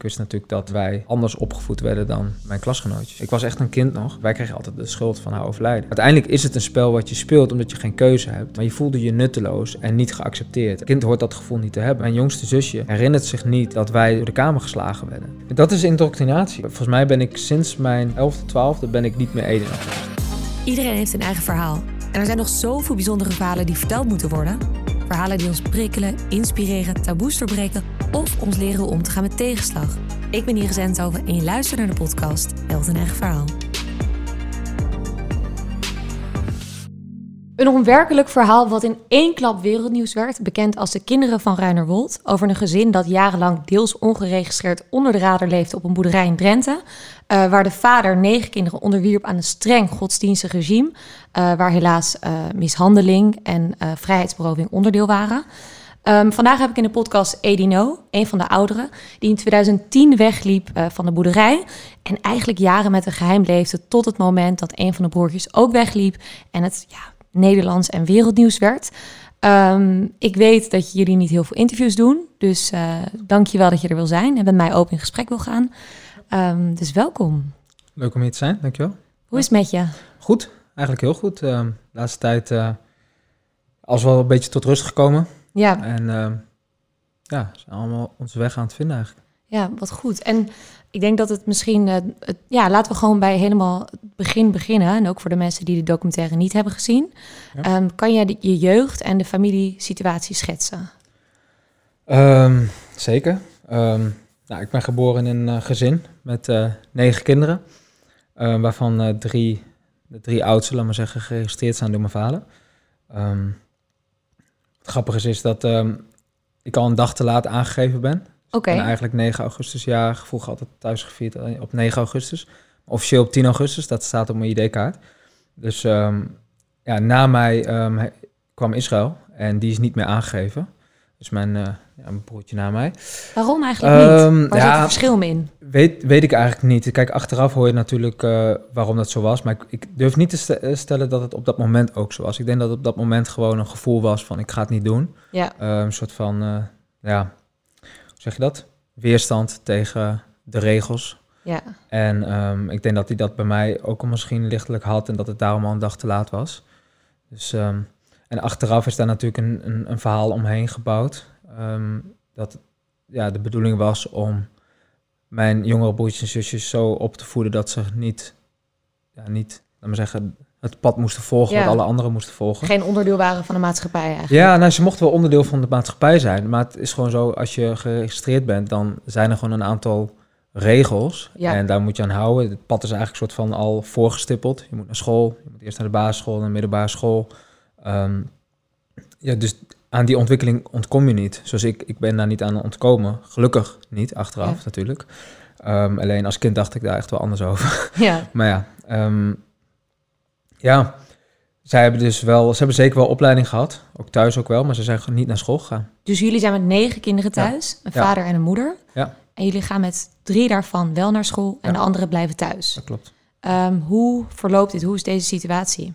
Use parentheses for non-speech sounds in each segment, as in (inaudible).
Ik wist natuurlijk dat wij anders opgevoed werden dan mijn klasgenootjes. Ik was echt een kind nog. Wij kregen altijd de schuld van haar overlijden. Uiteindelijk is het een spel wat je speelt omdat je geen keuze hebt. Maar je voelde je nutteloos en niet geaccepteerd. Een kind hoort dat gevoel niet te hebben. Mijn jongste zusje herinnert zich niet dat wij door de kamer geslagen werden. Dat is indoctrinatie. Volgens mij ben ik sinds mijn 11e, 12e ben ik niet meer Eden. Iedereen heeft een eigen verhaal. En er zijn nog zoveel bijzondere verhalen die verteld moeten worden. Verhalen die ons prikkelen, inspireren, taboes doorbreken of ons leren om te gaan met tegenslag. Ik ben Iris Enthoven en je luistert naar de podcast Held een verhaal. Een onwerkelijk verhaal wat in één klap wereldnieuws werd, bekend als de kinderen van Ruinerwold, over een gezin dat jarenlang deels ongeregistreerd onder de radar leefde op een boerderij in Drenthe, uh, waar de vader negen kinderen onderwierp aan een streng godsdienstig regime, uh, waar helaas uh, mishandeling en vrijheidsberoving onderdeel waren. Um, vandaag heb ik in de podcast Edino, een van de ouderen, die in 2010 wegliep van de boerderij en eigenlijk jaren met een geheim leefde tot het moment dat een van de broertjes ook wegliep en het ja, Nederlands en wereldnieuws werd. Um, ik weet dat jullie niet heel veel interviews doen, dus uh, dank je wel dat je er wil zijn en met mij open in gesprek wil gaan. Um, dus welkom. Leuk om hier te zijn, dankjewel. Hoe is het met je? Goed, eigenlijk heel goed. Uh, de laatste tijd uh, als wel een beetje tot rust gekomen. Ja. En ja, zijn allemaal onze weg aan het vinden eigenlijk. Ja, wat goed. En ik denk dat het misschien, uh, het, ja, laten we gewoon bij helemaal het begin beginnen. En ook voor de mensen die de documentaire niet hebben gezien. Ja. Um, kan jij de, je jeugd en de familiesituatie schetsen? Um, zeker. Um, nou, ik ben geboren in een uh, gezin met uh, negen kinderen. waarvan drie, de drie oudste, laat maar zeggen, geregistreerd zijn door mijn vader. Het grappige is dat ik al een dag te laat aangegeven ben. Oké. Okay. eigenlijk 9 augustus jaar vroeger altijd thuis gevierd eh, op 9 augustus. Officieel op 10 augustus, dat staat op mijn ID-kaart. Dus um, ja, na mij um, kwam Israël en die is niet meer aangegeven. Dus mijn, uh, broertje na mij. Waarom eigenlijk niet? Um, Waar ja, zit het verschil in? Weet, weet ik eigenlijk niet. Kijk, achteraf hoor je natuurlijk uh, waarom dat zo was. Maar ik, ik, durf niet te stellen dat het op dat moment ook zo was. Ik denk dat het op dat moment gewoon een gevoel was van ik ga het niet doen. Ja. een soort van, ja, zeg je dat? Weerstand tegen de regels. Ja. En um, ik denk dat hij dat bij mij ook al misschien lichtelijk had en dat het daarom al een dag te laat was. Dus, um, en achteraf is daar natuurlijk een, een, een verhaal omheen gebouwd. Um, dat ja, de bedoeling was om mijn jongere broertjes en zusjes zo op te voeden dat ze niet, ja, niet laat maar zeggen, het pad moesten volgen ja. wat alle anderen moesten volgen. Geen onderdeel waren van de maatschappij eigenlijk. Ja, nou, ze mochten wel onderdeel van de maatschappij zijn. Maar het is gewoon zo, als je geregistreerd bent, dan zijn er gewoon een aantal regels. Ja. En daar moet je aan houden. Het pad is eigenlijk een soort van al voorgestippeld. Je moet naar school, je moet eerst naar de basisschool, naar de middelbare school. Um, ja, dus aan die ontwikkeling ontkom je niet. Zoals ik, ik ben daar niet aan ontkomen. Gelukkig niet, achteraf ja. natuurlijk. Um, alleen als kind dacht ik daar echt wel anders over. (laughs) Ja. maar ja, um, ja, zij hebben dus wel, ze hebben zeker wel opleiding gehad, ook thuis ook wel, maar ze zijn niet naar school gegaan. Dus jullie zijn met negen kinderen thuis, ja. een vader en een moeder. Ja. En jullie gaan met drie daarvan wel naar school en de anderen blijven thuis. Dat klopt. Um, hoe verloopt dit? Hoe is deze situatie?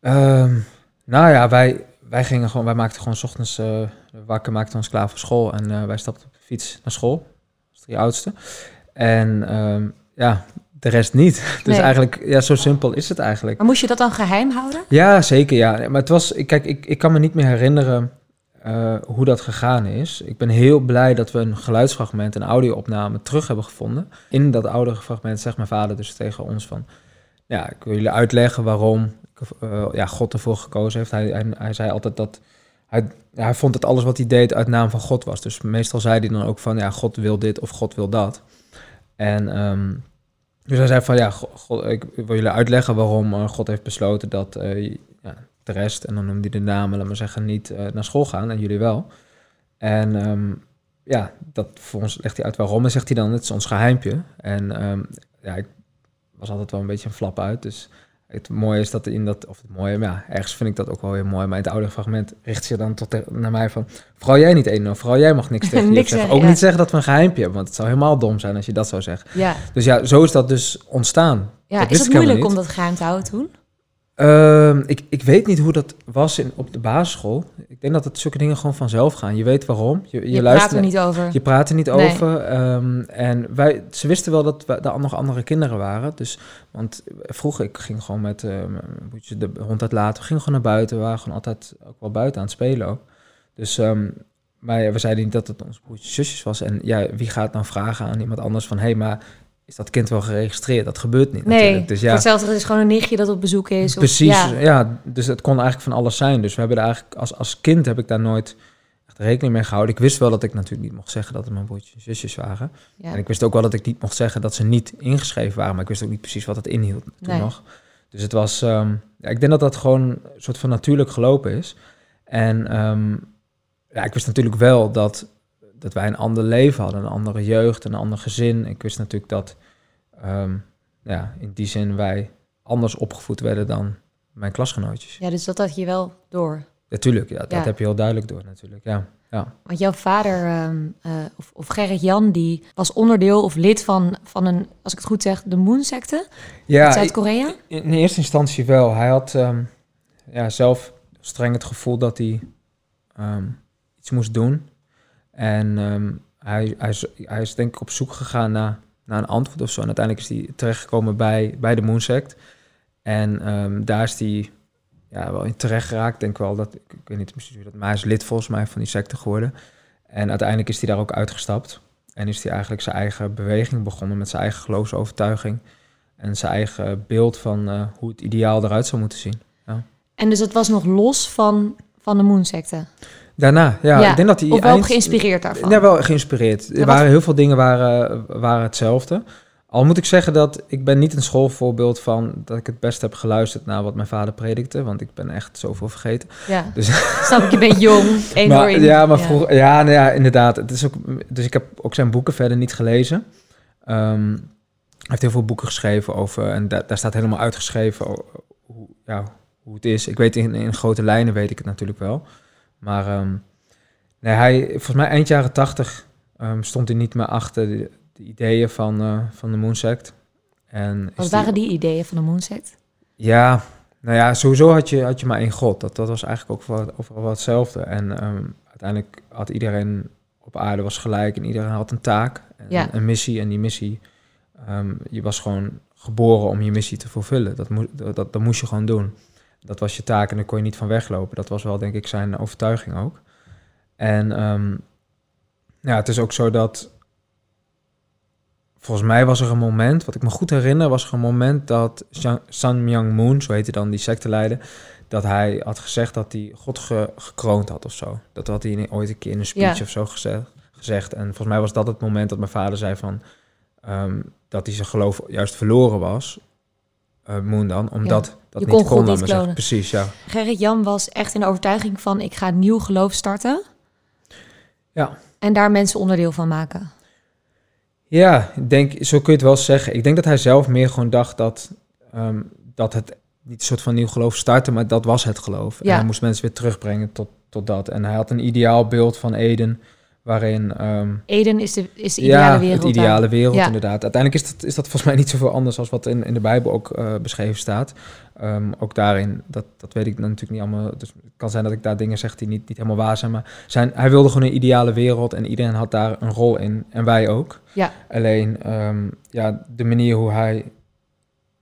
Um, nou ja, wij, wij gingen gewoon, wij maakten gewoon 's ochtends uh, wakker, maakten ons klaar voor school en uh, wij stapten op de fiets naar school, als drie oudste. En um, ja, de rest niet. (laughs) Dus Nee. eigenlijk, ja, zo simpel is het eigenlijk. Maar moest je dat dan geheim houden? Ja, zeker. Ja. Maar het was, kijk, ik, ik kan me niet meer herinneren eh, hoe dat gegaan is. Ik ben heel blij dat we een geluidsfragment, een audio-opname terug hebben gevonden. In dat oude fragment zegt mijn vader dus tegen ons van, ja, ik wil jullie uitleggen waarom eh, ja, God ervoor gekozen heeft. Hij, hij, hij zei altijd dat hij, hij vond dat alles wat hij deed uit naam van God was. Dus meestal zei hij dan ook van, ja, God wil dit of God wil dat. En ehm, dus hij zei van, ja, God, ik wil jullie uitleggen waarom eh, God heeft besloten dat eh, ja, de rest, en dan noemde hij de namen, laat maar zeggen, niet naar school gaan en jullie wel. En ehm, ja, dat voor ons legt hij uit waarom. En zegt hij dan, het is ons geheimpje. En ehm, ja, ik was altijd wel een beetje een flap uit. Dus het mooie is dat in dat, of het mooie, maar ja, ergens vind ik dat ook wel weer mooi. Maar in het oude fragment richt zich dan tot naar mij van, vooral jij niet één, vooral jij mag niks (laughs) tegen Niks zeggen. Ook ja. niet zeggen dat we een geheimpje hebben, want het zou helemaal dom zijn als je dat zou zeggen. Ja. Dus ja, zo is dat dus ontstaan. ja Dat is het moeilijk om dat geheim te houden toen? Ehm, ik, ik weet niet hoe dat was in, op de basisschool. Ik denk dat het zulke dingen gewoon vanzelf gaan. Je weet waarom. Je, Je, luistert praat er niet over. Je praat er niet Nee. over. ehm, en wij, ze wisten wel dat we, er nog andere kinderen waren. Dus, want vroeger, ik ging gewoon met broertje de hond uitlaten. We gingen gewoon naar buiten. We waren gewoon altijd ook wel buiten aan het spelen ook. Dus, ehm, maar we zeiden niet dat het onze broertjes zusjes was. En ja, wie gaat nou vragen aan iemand anders van... hé, hey, maar is dat kind wel geregistreerd? Dat gebeurt niet nee, natuurlijk. Dus ja, hetzelfde het is gewoon een nichtje dat op bezoek is. of- Precies, ja. ja. Dus het kon eigenlijk van alles zijn. Dus we hebben er eigenlijk als, als kind heb ik daar nooit echt rekening mee gehouden. Ik wist wel dat ik natuurlijk niet mocht zeggen dat het mijn broertjes en zusjes waren. Ja. En ik wist ook wel dat ik niet mocht zeggen dat ze niet ingeschreven waren. Maar ik wist ook niet precies wat het inhield toen Nee. nog. Dus het was, ehm, ja, ik denk dat dat gewoon een soort van natuurlijk gelopen is. En ehm, ja, ik wist natuurlijk wel dat, dat wij een ander leven hadden, een andere jeugd, een ander gezin. Ik wist natuurlijk dat ehm, ja, in die zin wij anders opgevoed werden dan mijn klasgenootjes. Ja, dus dat had je wel door. Natuurlijk, ja, dat heb je heel duidelijk door natuurlijk. Ja, ja. Want jouw vader, ehm, eh, of, of Gerrit Jan, die was onderdeel of lid van, van een, als ik het goed zeg, de Moon-secte ja uit Zuid-Korea. in in eerste instantie wel. Hij had ehm, ja, zelf streng het gevoel dat hij iets moest doen. En hij, hij, is, hij is denk ik op zoek gegaan naar, naar een antwoord of zo. En uiteindelijk is hij terechtgekomen bij, bij de Moonsect. En ehm, daar is hij ja, wel in terecht geraakt. Ik denk wel dat, ik, weet niet precies dat, maar hij is lid volgens mij van die secte geworden. En uiteindelijk is hij daar ook uitgestapt. En is hij eigenlijk zijn eigen beweging begonnen met zijn eigen geloofsovertuiging. En zijn eigen beeld van eh, hoe het ideaal eruit zou moeten zien. En dus het was nog los van, van de Moon-secte. Daarna, ja, Ja, ik denk dat hij Of wel eind- geïnspireerd daarvan. Ja, wel geïnspireerd. Er waren heel veel dingen waren, waren hetzelfde. Al moet ik zeggen dat ik ben niet een schoolvoorbeeld van dat ik het best heb geluisterd naar wat mijn vader predikte, want ik ben echt zoveel vergeten. Ja, Dus, (laughs) snap ik, je bent jong. (laughs) één maar, ja, maar vroeger, ja, nou ja, inderdaad. Het is ook, dus ik heb ook zijn boeken verder niet gelezen. Ehm, hij heeft heel veel boeken geschreven over, en da- daar staat helemaal uitgeschreven hoe, ja, hoe het is. Ik weet in, in grote lijnen weet ik het natuurlijk wel. Maar ehm, nee, hij, volgens mij eind jaren tachtig ehm, stond hij niet meer achter de, de ideeën van, eh, van de Moonsect. En Wat waren die ideeën van de Moon-sect? ja, nou ja, sowieso had je, had je maar één God. Dat, dat was eigenlijk ook overal wel hetzelfde. En ehm, uiteindelijk had iedereen op aarde was gelijk en iedereen had een taak, en Ja. een missie. En die missie, je was gewoon geboren om je missie te vervullen. Dat, dat, dat, dat moest je gewoon doen. Dat was je taak en daar kon je niet van weglopen. Dat was wel, denk ik, zijn overtuiging ook. En ehm, ja, het is ook zo dat volgens mij was er een moment, wat ik me goed herinner, was er een moment dat Sun Myung Moon, zo heette dan die secteleider, dat hij had gezegd dat hij God ge- gekroond had of zo. Dat had hij ooit een keer in een speech Ja. of zo gezegd, gezegd. En volgens mij was dat het moment dat mijn vader zei van ehm, dat hij zijn geloof juist verloren was. Moon dan, omdat dat Je niet kon kon. Precies, ja. Gerrit Jan was echt in de overtuiging van... ik ga een nieuw geloof starten. Ja. En daar mensen onderdeel van maken. Ja, ik denk, zo kun je het wel zeggen. Ik denk dat hij zelf meer gewoon dacht dat, ehm, dat het niet een soort van nieuw geloof startte, maar dat was het geloof. En Ja. hij moest mensen weer terugbrengen tot, tot dat. En hij had een ideaal beeld van Eden, waarin... ehm, Eden is de, is de ideale ja, wereld. het ideale wereld, Ja. inderdaad. Uiteindelijk is dat, is dat volgens mij niet zoveel anders als wat in, in de Bijbel ook eh, beschreven staat. Ehm, ook daarin, dat, dat weet ik natuurlijk niet allemaal. Dus het kan zijn dat ik daar dingen zeg die niet, niet helemaal waar zijn. Maar zijn, hij wilde gewoon een ideale wereld en iedereen had daar een rol in. En wij ook. Ja. Alleen, ehm, ja, de manier hoe hij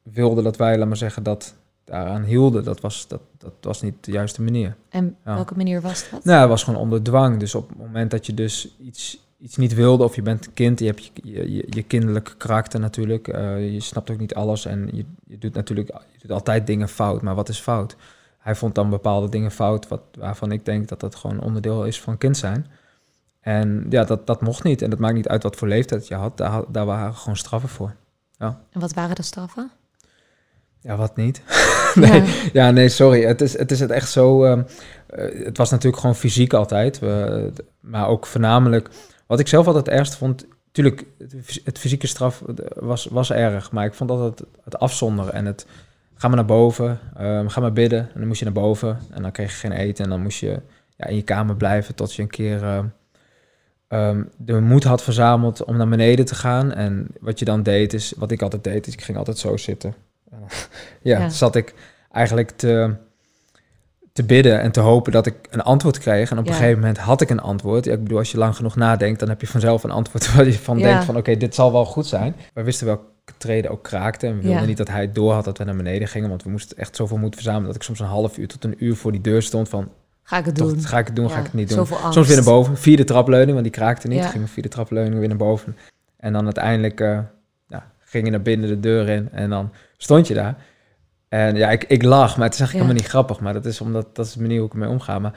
wilde dat wij, laat maar zeggen, dat daaraan hielden, dat was, dat, dat was niet de juiste manier. En Ja. welke manier was dat? Nou, het was gewoon onder dwang. Dus op het moment dat je dus iets, iets niet wilde, of je bent een kind, je hebt je, je, kinderlijke karakter natuurlijk. eh, je snapt ook niet alles en je, je doet natuurlijk je doet altijd dingen fout. Maar wat is fout? Hij vond dan bepaalde dingen fout, wat, waarvan ik denk dat dat gewoon onderdeel is van kind zijn. En ja, dat, dat mocht niet. En dat maakt niet uit wat voor leeftijd je had. Daar, daar waren gewoon straffen voor. En wat waren de straffen? Ja, wat niet? (laughs) nee, Ja. ja, nee, sorry. Het is het, is het echt zo. ehm, eh, het was natuurlijk gewoon fysiek altijd. We, maar ook voornamelijk. Wat ik zelf altijd het ergste vond. Tuurlijk, het, het fysieke straf eh, was, was erg. Maar ik vond altijd het, het afzonderen en het. Ga maar naar boven, ehm, ga maar bidden. En dan moest je naar boven. En dan kreeg je geen eten. En dan moest je ja, in je kamer blijven tot je een keer. ehm, de moed had verzameld om naar beneden te gaan. En wat je dan deed is, wat ik altijd deed, is ik ging altijd zo zitten. (laughs) ja, Ja. zat ik eigenlijk te, te bidden en te hopen dat ik een antwoord kreeg. En op Ja. een gegeven moment had ik een antwoord. Ja, ik bedoel, als je lang genoeg nadenkt, dan heb je vanzelf een antwoord (laughs) waar je van denkt van oké, dit zal wel goed zijn. We wisten welke treden ook kraakte en we wilden niet dat hij het door had dat we naar beneden gingen, want we moesten echt zoveel moeten verzamelen dat ik soms een half uur tot een uur voor die deur stond van Ga ik het toch, doen? ga ik het doen, ga ik het niet doen. Soms weer naar boven, via de trapleuning, want die kraakte niet. Ja. Gingen via de trapleuning weer naar boven. En dan uiteindelijk eh ging je naar binnen de deur in en dan stond je daar. En ja, ik, ik lach, maar het is eigenlijk Ja. helemaal niet grappig. Maar dat is omdat dat is de manier hoe ik ermee omga. Maar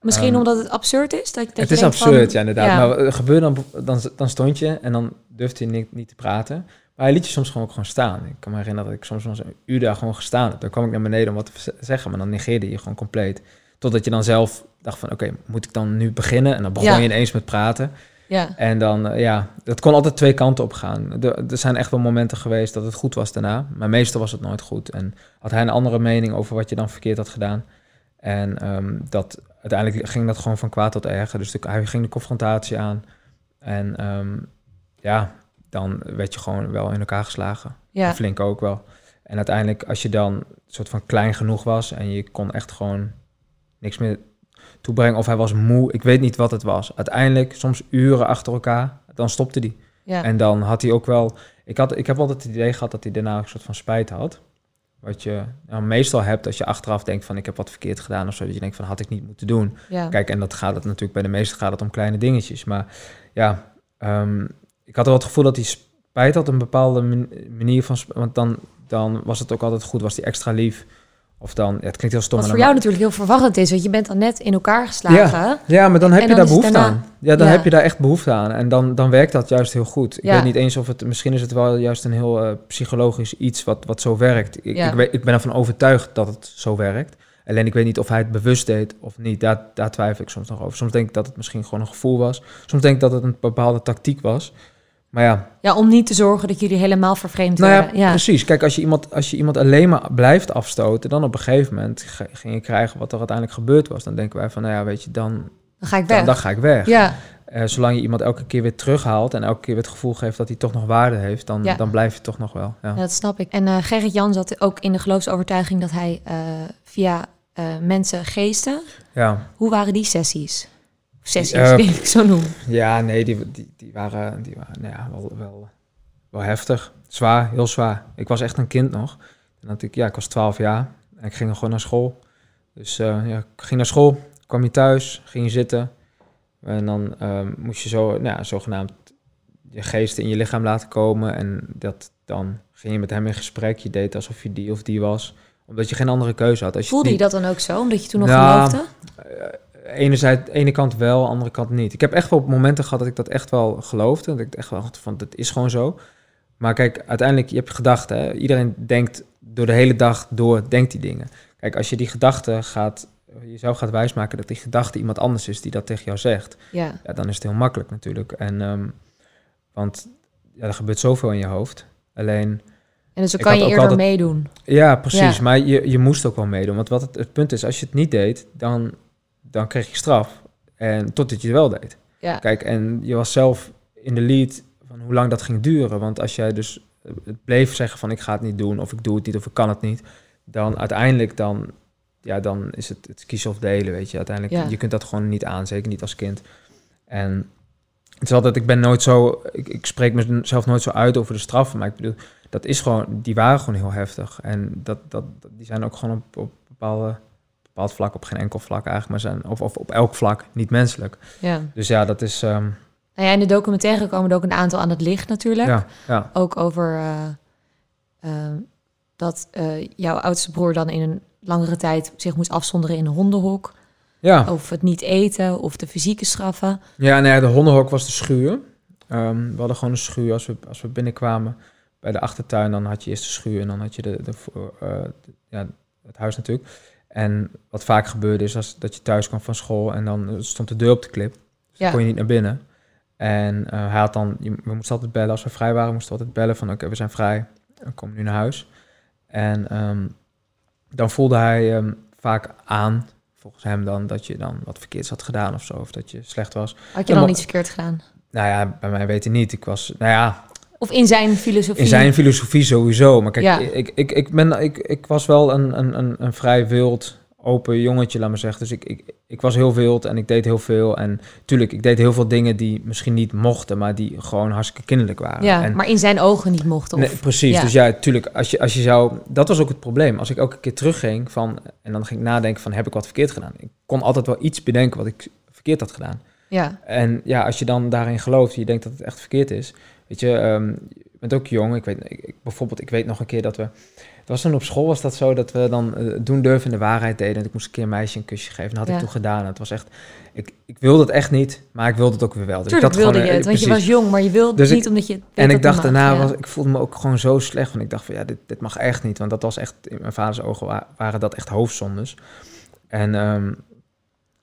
Misschien Ehm, omdat het absurd is? Dat, dat het is van- absurd, ja, inderdaad. Ja. Maar gebeurde dan, dan, dan stond je en dan durfde je niet, niet te praten. Maar hij liet je soms gewoon ook gewoon staan. Ik kan me herinneren dat ik soms een uur daar gewoon gestaan heb. Dan kwam ik naar beneden om wat te zeggen, maar dan negeerde je gewoon compleet. Totdat je dan zelf dacht van, oké, moet ik dan nu beginnen? En dan begon Ja. je ineens met praten. Ja. En dan, eh, ja, dat kon altijd twee kanten op gaan. Er, er zijn echt wel momenten geweest dat het goed was daarna. Maar meestal was het nooit goed. En had hij een andere mening over wat je dan verkeerd had gedaan. En ehm, dat, uiteindelijk ging dat gewoon van kwaad tot erger. Dus de, hij ging de confrontatie aan. En ehm, ja, dan werd je gewoon wel in elkaar geslagen. Ja. Flink ook wel. En uiteindelijk, als je dan soort van klein genoeg was en je kon echt gewoon niks meer toebrengen, of hij was moe, ik weet niet wat het was. Uiteindelijk, soms uren achter elkaar, dan stopte hij. Ja. En dan had hij ook wel. Ik, had, ik heb altijd het idee gehad dat hij daarna een soort van spijt had. Wat je nou, meestal hebt als je achteraf denkt van ik heb wat verkeerd gedaan of zo. Dat je denkt van had ik niet moeten doen. ja. Kijk, en dat gaat het natuurlijk bij de meesten gaat het om kleine dingetjes. Maar ja, ehm, ik had wel het gevoel dat hij spijt had, een bepaalde man- manier van. Want dan, dan was het ook altijd goed, was hij extra lief. Of dan, ja, het klinkt heel stom. Wat voor jou natuurlijk heel verwarrend is, want je bent dan net in elkaar geslagen. Ja, maar dan heb je dan daar behoefte daarna- aan. Ja, dan Ja. heb je daar echt behoefte aan. En dan, dan werkt dat juist heel goed. Ik Ja. weet niet eens of het... Misschien is het wel juist een heel eh, psychologisch iets wat, wat zo werkt. Ik, Ja. ik, weet, ik ben ervan overtuigd dat het zo werkt. Alleen ik weet niet of hij het bewust deed of niet. Daar, daar twijfel ik soms nog over. Soms denk ik dat het misschien gewoon een gevoel was. Soms denk ik dat het een bepaalde tactiek was. Maar ja, Ja, om niet te zorgen dat jullie helemaal vervreemd nou ja, werden. Ja. precies. Kijk, als je, iemand, als je iemand alleen maar blijft afstoten... dan op een gegeven moment ging je krijgen wat er uiteindelijk gebeurd was. Dan denken wij van, nou ja, weet je, dan, Dan ga ik weg. dan, dan ga ik weg. ja. Eh, zolang je iemand elke keer weer terughaalt en elke keer weer het gevoel geeft dat hij toch nog waarde heeft, dan, Ja. dan blijf je toch nog wel. Ja. Ja, dat snap ik. En eh Gerrit Jan zat ook in de geloofsovertuiging dat hij eh, via mensen geesten. Ja. Hoe waren die sessies? Sessies, Eh, weet ik zo noemen. ja, nee, die, die, die waren, die waren nou ja, wel, wel, wel heftig. Zwaar, heel zwaar. Ik was echt een kind nog. En dat ik, ja, ik was 12 jaar en ik ging gewoon naar school. Dus eh, ja, ik ging naar school, kwam je thuis, ging je zitten. En dan ehm, moest je zo, nou ja, zogenaamd je geest in je lichaam laten komen. En dat, dan ging je met hem in gesprek. Je deed alsof je die of die was. Omdat je geen andere keuze had. Als je Voelde je dat dan ook zo, omdat je toen nog Nou, geloofde? Enerzijds, ene kant wel, andere kant niet. Ik heb echt wel momenten gehad dat ik dat echt wel geloofde. Dat ik echt wel van, dat is gewoon zo. Maar kijk, uiteindelijk, je hebt gedachten. Hè? Iedereen denkt door de hele dag door, denkt die dingen. Kijk, als je die gedachten gaat, jezelf gaat wijsmaken dat die gedachte iemand anders is die dat tegen jou zegt. Ja. Ja, dan is het heel makkelijk natuurlijk. En, ehm, want ja, er gebeurt zoveel in je hoofd. Alleen, En dus dan kan je eerder altijd- meedoen. ja, precies. Ja. Maar je, je moest ook wel meedoen. Want wat het, het punt is, als je het niet deed, dan, dan kreeg je straf. En totdat je het wel deed. Ja. Kijk, en je was zelf in de lead van hoe lang dat ging duren. Want als jij dus eh, het bleef zeggen van ik ga het niet doen, of ik doe het niet, of ik kan het niet, dan uiteindelijk dan, ja, dan is het, het kiezen of delen, weet je. Uiteindelijk, Ja. je kunt dat gewoon niet aan, zeker niet als kind. En het is altijd, ik ben nooit zo, ik, ik spreek mezelf nooit zo uit over de straffen, maar ik bedoel, dat is gewoon, die waren gewoon heel heftig. En dat, dat, dat- die zijn ook gewoon op, op bepaalde, bepaald vlak, op geen enkel vlak eigenlijk, maar zijn, of, of op elk vlak niet menselijk. ja. Dus ja, dat is, ehm, Nou ja, in de documentaire komen er ook een aantal aan het licht natuurlijk. ja, ja. Ook over eh, eh, dat eh, jouw oudste broer dan in een langere tijd zich moest afzonderen in een hondenhok. Ja, Of het niet eten of de fysieke straffen. ja nou ja, de hondenhok was de schuur. Ehm, we hadden gewoon een schuur als we, als we binnenkwamen bij de achtertuin. Dan had je eerst de schuur en dan had je de, de, voor- eh, de- ja, het huis natuurlijk. En wat vaak gebeurde is als, dat je thuis kwam van school en dan stond de deur op de klip. Dus Ja. dan kon je niet naar binnen. En eh, hij had dan, je- we moesten altijd bellen als we vrij waren. moesten we altijd bellen van oké, we zijn vrij. We komen nu naar huis. En ehm, dan voelde hij ehm, vaak aan, volgens hem dan, dat je dan wat verkeerds had gedaan of zo. Of dat je slecht was. Had je dan maar- iets verkeerd gedaan? Nou ja, bij mij weet hij niet. Ik was, nou ja, Of in zijn filosofie? In zijn filosofie sowieso. Maar kijk, Ja. ik, ik, ik, ben, ik, ik was wel een, een, een, een vrij wild, open jongetje, laat maar zeggen. Dus ik, ik, ik was heel wild en ik deed heel veel. En tuurlijk, ik deed heel veel dingen die misschien niet mochten, maar die gewoon hartstikke kinderlijk waren. Ja, en, maar in zijn ogen niet mocht. Of... Nee, precies. ja. Dus ja, tuurlijk, als je, als je zou... Dat was ook het probleem. Als ik elke keer terugging van... En dan ging ik nadenken van, heb ik wat verkeerd gedaan? Ik kon altijd wel iets bedenken wat ik verkeerd had gedaan. ja. En ja, als je dan daarin gelooft, je denkt dat het echt verkeerd is. Weet je, ehm, je bent ook jong. Ik weet, ik, bijvoorbeeld, ik weet nog een keer dat we... Het was toen op school was dat zo dat we dan eh, doen durven de waarheid deden. En ik moest een keer een meisje een kusje geven. En dat had Ja. ik toen gedaan. En het was echt... Ik, ik wilde het echt niet, maar ik wilde het ook weer wel. Dus Tuurlijk ik had wilde je gewoon, het, eh, want je was jong, maar je wilde Dus ik- niet omdat je... En ik dacht daarna, ja. was, ik voelde me ook gewoon zo slecht. Want ik dacht van ja, dit, dit mag echt niet. Want dat was echt, in mijn vaders ogen wa- waren dat echt hoofdzondes. En ehm,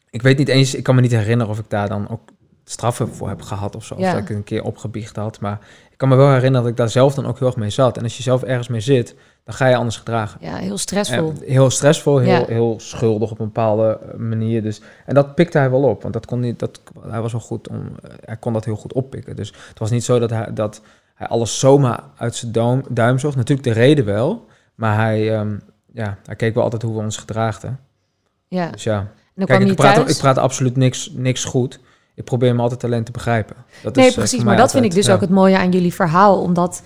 ik weet niet eens, ik kan me niet herinneren of ik daar dan ook straffen voor heb gehad of zo. Ja. Of dat ik een keer opgebiecht had. Maar ik kan me wel herinneren dat ik daar zelf dan ook heel erg mee zat. En als je zelf ergens mee zit, dan ga je anders gedragen. Ja, heel stressvol. En heel stressvol, heel, Ja. heel schuldig op een bepaalde eh, manier. Dus, en dat pikte hij wel op, want dat kon niet, dat, hij was wel goed om, eh, hij kon dat heel goed oppikken. Dus het was niet zo dat hij, dat hij alles zomaar uit zijn duim, duim zocht. Natuurlijk de reden wel, maar hij, ehm, ja, hij keek wel altijd hoe we ons gedraagden. ja. Dus ja, En dan kijk, kwam ik praat, thuis. ik praat absoluut niks, niks goed. Ik probeer hem altijd alleen te begrijpen. Dat nee, is, eh, precies. Maar dat vind ik dus ja. ook het mooie aan jullie verhaal. Omdat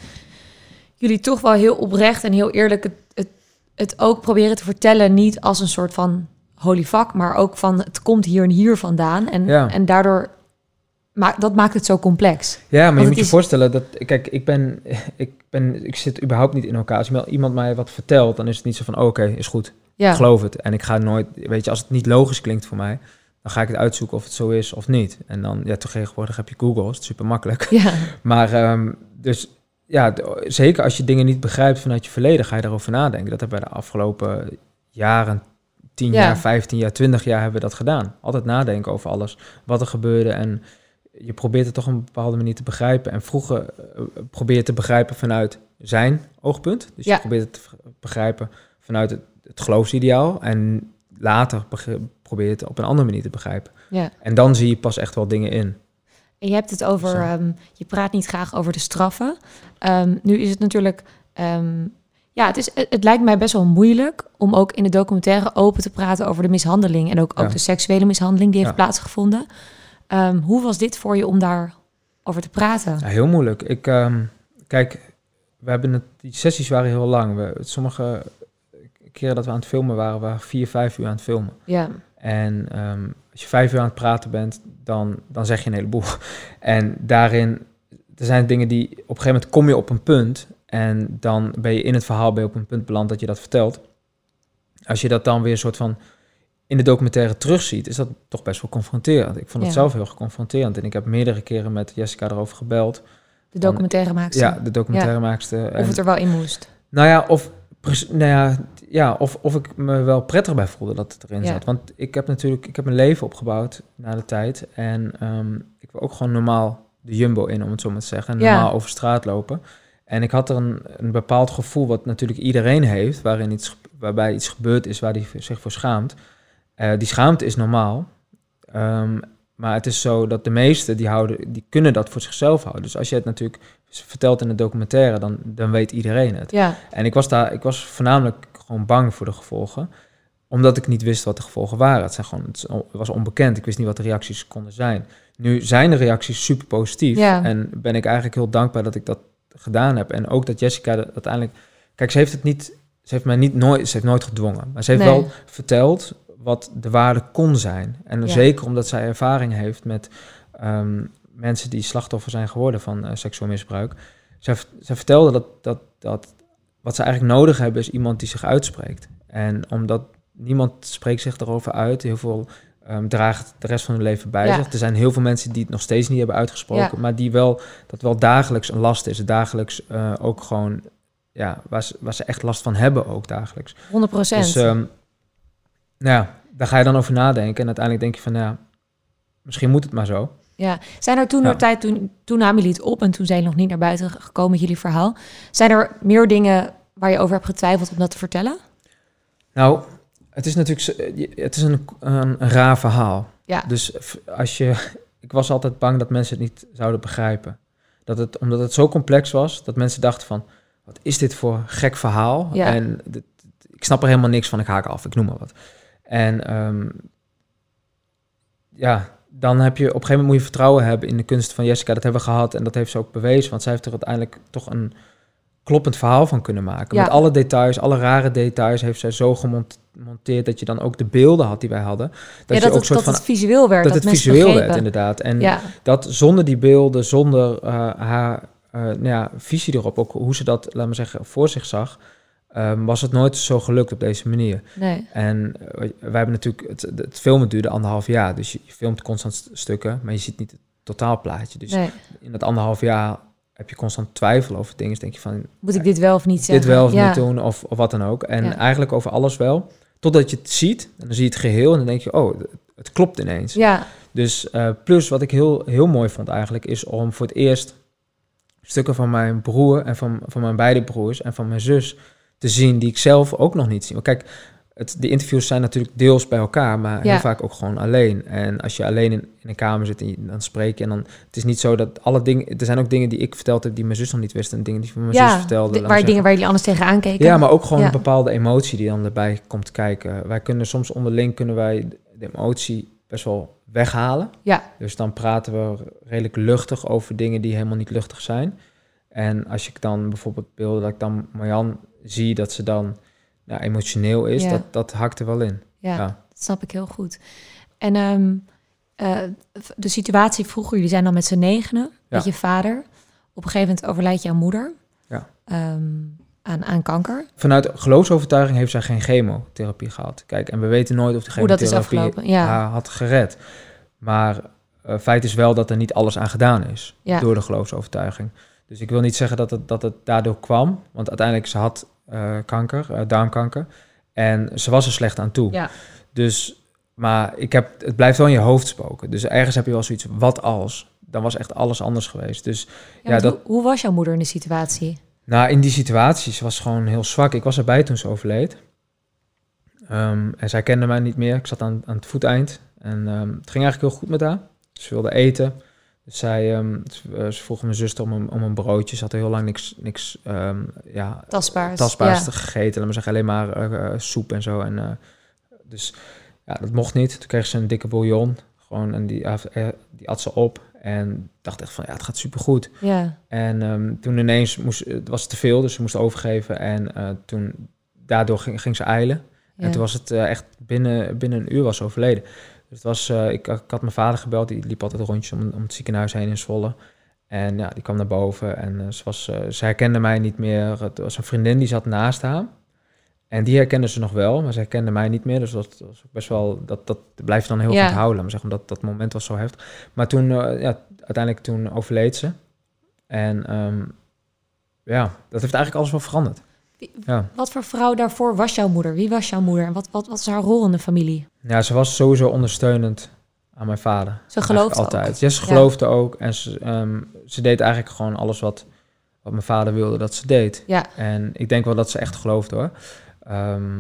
jullie toch wel heel oprecht en heel eerlijk het, het, het ook proberen te vertellen. Niet als een soort van holy fuck, maar ook van het komt hier en hier vandaan. En, Ja. en daardoor, ma dat maakt het zo complex. Ja, maar Want je moet je is- voorstellen dat, kijk, ik ben, (laughs) ik ben, ik zit überhaupt niet in elkaar. Als iemand- mij wat vertelt, dan is het niet zo van, oh, oké, is goed. Ja, Ik geloof het. En ik ga nooit, weet je, als het niet logisch klinkt voor mij, dan ga ik het uitzoeken of het zo is of niet. En dan, ja, tegenwoordig heb je Google, is het super makkelijk. ja, (laughs) Maar, ehm, dus ja, zeker als je dingen niet begrijpt vanuit je verleden, ga je daarover nadenken. Dat hebben we de afgelopen jaren, 10 Ja. jaar, 15 jaar, 20 jaar hebben we dat gedaan. Altijd nadenken over alles, wat er gebeurde en je probeert het toch op een bepaalde manier te begrijpen. En vroeger eh, probeer je te begrijpen vanuit zijn oogpunt. Dus Ja. je probeert het te begrijpen vanuit het, het geloofsideaal. En later probeer het op een andere manier te begrijpen. ja. En dan zie je pas echt wel dingen in. En je hebt het over, ehm, je praat niet graag over de straffen. Ehm, nu is het natuurlijk, ehm, ja, het, is, het, het lijkt mij best wel moeilijk om ook in de documentaire open te praten over de mishandeling en ook, de seksuele mishandeling die heeft Ja. plaatsgevonden. Hoe was dit voor je om daarover te praten? Ja, heel moeilijk. Ik, kijk, we hebben het, die sessies waren heel lang. We, sommige keren dat we aan het filmen waren, waren vier, vijf uur aan het filmen. Ja, En ehm, als je vijf uur aan het praten bent, dan, dan zeg je een heleboel. (laughs) En daarin, er zijn dingen die, op een gegeven moment kom je op een punt en dan ben je in het verhaal je op een punt beland dat je dat vertelt. Als je dat dan weer een soort van in de documentaire terugziet, is dat toch best wel confronterend. Ik vond het Ja. zelf heel confronterend en ik heb meerdere keren met Jessica erover gebeld. de documentaire maakte. Ja, de documentairemaakster. Of het er wel in moest. Nou ja, of, nou ja, ja, of, of ik me wel prettig bij voelde dat het erin Ja. zat. Want ik heb natuurlijk ik heb mijn leven opgebouwd na de tijd. En ehm, ik wil ook gewoon normaal de jumbo in, om het zo maar te zeggen. Ja. normaal over straat lopen. En ik had er een, een bepaald gevoel, wat natuurlijk iedereen heeft, waarin iets, waarbij iets gebeurd is waar hij zich voor schaamt. Eh, die schaamte is normaal. Ehm, maar het is zo dat de meesten die, houden, die kunnen dat voor zichzelf houden. Dus als je het natuurlijk vertelt in de documentaire, dan, dan weet iedereen het. Ja, En ik was daar, ik was voornamelijk gewoon bang voor de gevolgen, omdat ik niet wist wat de gevolgen waren. Het, zijn gewoon, het was onbekend, ik wist niet wat de reacties konden zijn. Nu zijn de reacties super positief Ja. en ben ik eigenlijk heel dankbaar dat ik dat gedaan heb. En ook dat Jessica uiteindelijk, kijk, ze heeft het niet, ze heeft mij niet nooit, ze heeft nooit gedwongen, maar ze heeft Nee. wel verteld wat de waarde kon zijn. En Ja. zeker omdat zij ervaring heeft met ehm, mensen die slachtoffer zijn geworden van eh, seksueel misbruik. Zij, zij vertelde dat, dat, dat wat ze eigenlijk nodig hebben is iemand die zich uitspreekt. En omdat niemand spreekt zich erover uit, heel veel ehm, draagt de rest van hun leven bij Ja. zich. Er zijn heel veel mensen die het nog steeds niet hebben uitgesproken, Ja. maar die wel, dat wel dagelijks een last is. Dagelijks eh, ook gewoon, ja, waar ze, waar ze echt last van hebben ook dagelijks. 100 procent. Dus ehm, nou ja, daar ga je dan over nadenken. En uiteindelijk denk je van, ja, misschien moet het maar zo. Ja, zijn er toen Ja. tijd, toen, toen namen jullie het op en toen zijn jullie nog niet naar buiten gekomen met jullie verhaal. Zijn er meer dingen waar je over hebt getwijfeld om dat te vertellen? Nou, het is natuurlijk je- het is een, een, een raar verhaal. Ja. Dus als je, (laughs) ik was altijd bang dat mensen het niet zouden begrijpen. Dat het, omdat het zo complex was, dat mensen dachten van... wat is dit voor gek verhaal? Ja. En dit- ik snap er helemaal niks van, ik haak af, ik noem maar wat. En ehm, ja, dan heb je op een gegeven moment moet je vertrouwen hebben in de kunst van Jessica. Dat hebben we gehad en dat heeft ze ook bewezen. Want zij heeft er uiteindelijk toch een kloppend verhaal van kunnen maken. Ja. Met alle details, alle rare details heeft zij zo gemonteerd dat je dan ook de beelden had die wij hadden. Dat ja, je dat, ook het, soort dat van het visueel werd. dat Dat, het visueel begrepen. werd inderdaad. En Ja, dat zonder die beelden, zonder eh, haar eh, nou ja, visie erop, ook hoe ze dat, laat maar zeggen, voor zich zag, ehm, was het nooit zo gelukt op deze manier. nee. En eh, wij hebben natuurlijk, het, het filmen duurde anderhalf jaar, dus je, je filmt constant st- stukken, maar je ziet niet het totaalplaatje. Dus nee. in dat anderhalf jaar heb je constant twijfel over dingen. Dus denk je van, Moet ik dit wel of niet zeggen? dit wel of ja. niet doen, of, of wat dan ook. En Ja. eigenlijk over alles wel, totdat je het ziet, en dan zie je het geheel, en dan denk je, oh, het klopt ineens. Ja, Dus eh, plus wat ik heel, heel mooi vond eigenlijk, is om voor het eerst stukken van mijn broer en van, van mijn beide broers en van mijn zus te zien die ik zelf ook nog niet zie. Want kijk, het, de interviews zijn natuurlijk deels bij elkaar, maar Ja. heel vaak ook gewoon alleen. En als je alleen in, in een kamer zit en je, dan spreek je en dan... Het is niet zo dat alle dingen... Er zijn ook dingen die ik verteld heb die mijn zus nog niet wist en dingen die van mijn zus vertelde. waar maar dingen waar jullie anders tegenaan keken. ja, maar ook gewoon Ja. een bepaalde emotie die dan erbij komt kijken. Wij kunnen soms onderling kunnen wij de emotie best wel weghalen. Ja. Dus dan praten we redelijk luchtig over dingen die helemaal niet luchtig zijn. En als ik dan bijvoorbeeld beelden dat ik dan Marjan zie dat ze dan nou, emotioneel is, Ja. dat, dat hakt er wel in. Ja, Ja. dat snap ik heel goed. En ehm, eh, de situatie vroeger, jullie zijn dan met z'n negenen, met je vader. Op een gegeven moment overlijdt jouw moeder Ja. Ehm, aan, aan kanker. Vanuit geloofsovertuiging heeft zij geen chemotherapie gehad. Kijk, en we weten nooit of de chemotherapie haar had gered. Maar eh, feit is wel dat er niet alles aan gedaan is door de geloofsovertuiging. Dus ik wil niet zeggen dat het, dat het daardoor kwam, want uiteindelijk ze had eh, kanker, eh, darmkanker, en ze was er slecht aan toe. Ja. Dus, maar ik heb, het blijft wel in je hoofd spoken. Dus ergens heb je wel zoiets, wat als? Dan was echt alles anders geweest. Dus Ja, dat- hoe, hoe was jouw moeder in de situatie? nou, in die situaties was gewoon heel zwak. Ik was erbij toen ze overleed. Ehm, en zij kende mij niet meer. Ik zat aan, aan het voeteind. En ehm, het ging eigenlijk heel goed met haar. Ze wilde eten. Dus zij, ehm, ze, eh, ze vroeg mijn zuster om een, om een broodje. Ze had heel lang niks, niks ehm, ja, Tastbaars. tastbaars ja. te gegeten. Laat maar zeggen, alleen maar eh, eh, soep en zo. En, dus ja, dat mocht niet. Toen kreeg ze een dikke bouillon. Gewoon, en die, die at ze op. En dacht echt van, ja, het gaat supergoed. Ja, En ehm, toen ineens moest, het was te veel, dus ze moest overgeven. En toen, daardoor ging, ging ze eilen. ja. En toen was het echt binnen, binnen een uur was ze overleden. Dus het was, eh, ik, ik had mijn vader gebeld, die liep altijd rondjes om, om het ziekenhuis heen in Zwolle. En ja, die kwam naar boven en eh, ze, was, eh, ze herkende mij niet meer. Het was een vriendin die zat naast haar. En die herkende ze nog wel, maar ze herkende mij niet meer. Dus dat was best wel, dat, dat blijft dan heel Ja. goed houden. Maar zeggen, omdat dat moment was zo heftig. Maar toen, ja, uiteindelijk toen overleed ze. En ehm, ja, dat heeft eigenlijk alles wel veranderd. Wie- Ja. Wat voor vrouw daarvoor was jouw moeder? Wie was jouw moeder? En wat, wat, wat was haar rol in de familie? ja, ze was sowieso ondersteunend aan mijn vader. Ze geloofde altijd. ook. Ja, ze Ja. geloofde ook. En ze, ehm, ze deed eigenlijk gewoon alles wat, wat mijn vader wilde dat ze deed. Ja, En ik denk wel dat ze echt geloofde hoor. Ehm,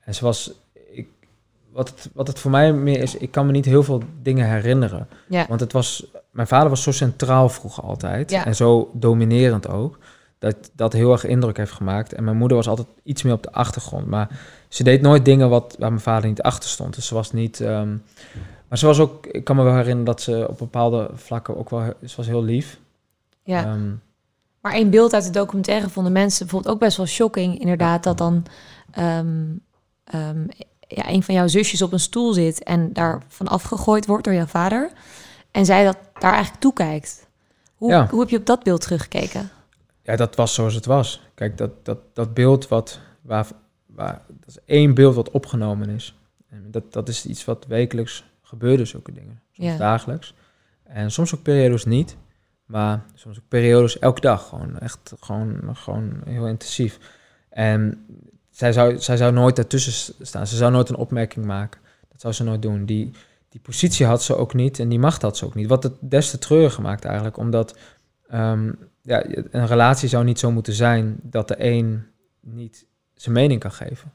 en ze was. Ik, wat, het, wat het voor mij meer is, ik kan me niet heel veel dingen herinneren. ja. Want het was. Mijn vader was zo centraal vroeger altijd. Ja. En zo dominerend ook. Dat dat heel erg indruk heeft gemaakt. En mijn moeder was altijd iets meer op de achtergrond. Maar ze deed nooit dingen wat, waar mijn vader niet achter stond. Dus ze was niet. ehm, maar ze was ook. Ik kan me wel herinneren dat ze op bepaalde vlakken ook wel. Ze was heel lief. ja. Ehm, Maar één beeld uit de documentaire vonden mensen bijvoorbeeld ook best wel shocking. Inderdaad, dat dan ehm, ja, een van jouw zusjes op een stoel zit en daar van afgegooid wordt door jouw vader. En zij dat daar eigenlijk toekijkt. Hoe, Ja. hoe heb je op dat beeld teruggekeken? Ja, dat was zoals het was. Kijk, dat, dat, dat beeld wat, waar, waar, dat is één beeld wat opgenomen is. En dat, dat is iets wat wekelijks gebeurde, zulke dingen. Soms Ja. dagelijks. En soms ook periodes niet. Maar soms ook periodes elke dag. Gewoon echt gewoon, gewoon heel intensief. En zij zou, zij zou nooit daartussen staan. Ze zou nooit een opmerking maken. Dat zou ze nooit doen. Die, die positie had ze ook niet en die macht had ze ook niet. Wat het des te treuriger maakt eigenlijk. Omdat ehm, ja, een relatie zou niet zo moeten zijn dat de een niet zijn mening kan geven.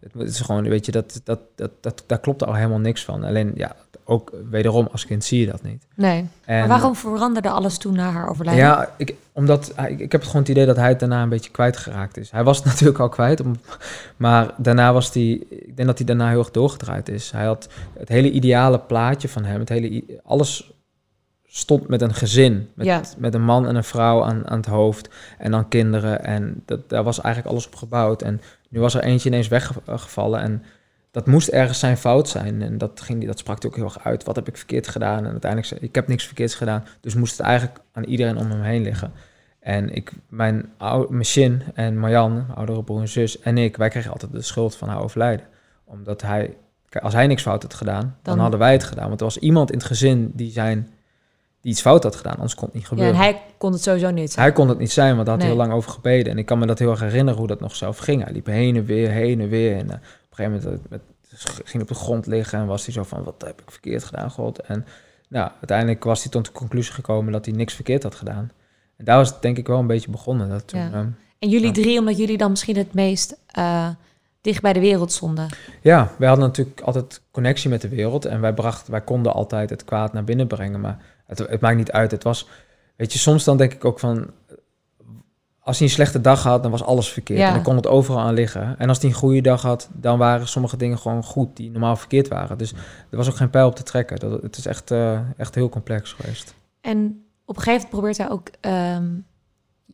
Het, is gewoon, weet je, dat, dat, dat, dat, daar klopt al helemaal niks van. Alleen, ja, ook wederom als kind zie je dat niet. Nee. En, maar waarom veranderde alles toen na haar overlijden? Ja, ik, omdat ik, ik heb het gewoon het idee dat hij het daarna een beetje kwijtgeraakt is. Hij was het (laughs) natuurlijk al kwijt, maar daarna was hij, ik denk dat hij daarna heel erg doorgedraaid is. Hij had het hele ideale plaatje van hem, het hele, alles stond met een gezin, met, Ja. met een man en een vrouw aan, aan het hoofd en dan kinderen. En dat, daar was eigenlijk alles op gebouwd. En nu was er eentje ineens weggevallen en dat moest ergens zijn fout zijn. En dat, ging, dat sprak hij ook heel erg uit. Wat heb ik verkeerd gedaan? En uiteindelijk zei ik heb niks verkeerds gedaan. Dus moest het eigenlijk aan iedereen om hem heen liggen. En ik, mijn, ou, mijn Shin en Marjan, mijn oudere broer en zus en ik, wij kregen altijd de schuld van haar overlijden. Omdat hij, als hij niks fout had gedaan, dan, Dan- hadden wij het gedaan. Want er was iemand in het gezin die, zijn, die iets fout had gedaan, anders kon het niet Ja, gebeuren. en hij kon het sowieso niet. Hij kon het niet zijn, want daar had hij heel lang over gebeden. En ik kan me dat heel erg herinneren hoe dat nog zelf ging. Hij liep heen en weer, heen en weer. En eh, op een gegeven moment eh, met, ging op de grond liggen en was hij zo van, wat heb ik verkeerd gedaan, God? En nou, uiteindelijk was hij tot de conclusie gekomen dat hij niks verkeerd had gedaan. En daar was het denk ik wel een beetje begonnen. Dat toen, Ja. ehm, En jullie drie, omdat jullie dan misschien het meest eh, dicht bij de wereld stonden. Ja, wij hadden natuurlijk altijd connectie met de wereld en wij, brachten, wij konden altijd het kwaad naar binnen brengen, maar het, het maakt niet uit. Het was, weet je, soms dan denk ik ook van, als hij een slechte dag had, dan was alles verkeerd Ja. en dan kon het overal aan liggen. En als hij een goede dag had, dan waren sommige dingen gewoon goed die normaal verkeerd waren. Dus er was ook geen pijl op te trekken. Dat, het is echt, eh, echt heel complex geweest. En op een gegeven moment probeert hij ook ehm,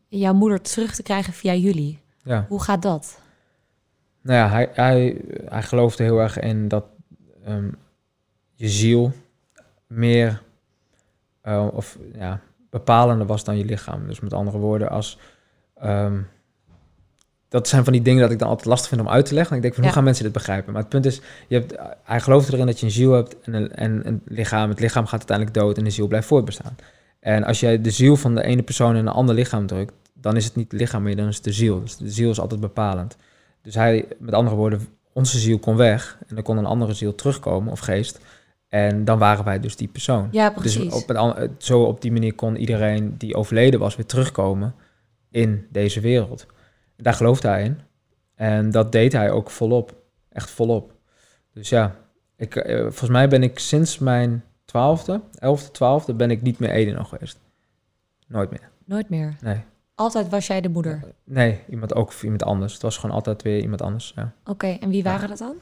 jouw moeder terug te krijgen via jullie. Ja. Hoe gaat dat? Nou ja, hij, hij, hij geloofde heel erg in dat ehm, je ziel meer eh, of ja, bepalender was dan je lichaam. Dus met andere woorden, als ehm, dat zijn van die dingen dat ik dan altijd lastig vind om uit te leggen. Ik denk van Ja. hoe gaan mensen dit begrijpen? Maar het punt is, je hebt, hij geloofde erin dat je een ziel hebt en een, en een lichaam. Het lichaam gaat uiteindelijk dood en de ziel blijft voortbestaan. En als jij de ziel van de ene persoon in een ander lichaam drukt, dan is het niet het lichaam meer, dan is het de ziel. Dus de ziel is altijd bepalend. Dus hij, met andere woorden, onze ziel kon weg en er kon een andere ziel terugkomen of geest. En dan waren wij dus die persoon. Ja, precies. Dus op, een zo op die manier kon iedereen die overleden was weer terugkomen in deze wereld. Daar geloofde hij in. En dat deed hij ook volop. Echt volop. Dus ja, ik, eh, volgens mij ben ik sinds mijn twaalfde, elfde, twaalfde, ben ik niet meer Ede nog geweest. Nooit meer. Nooit meer. Nee. Altijd was jij de moeder. Nee, iemand ook of iemand anders. Het was gewoon altijd weer iemand anders. Ja. Oké, en wie waren dat dan?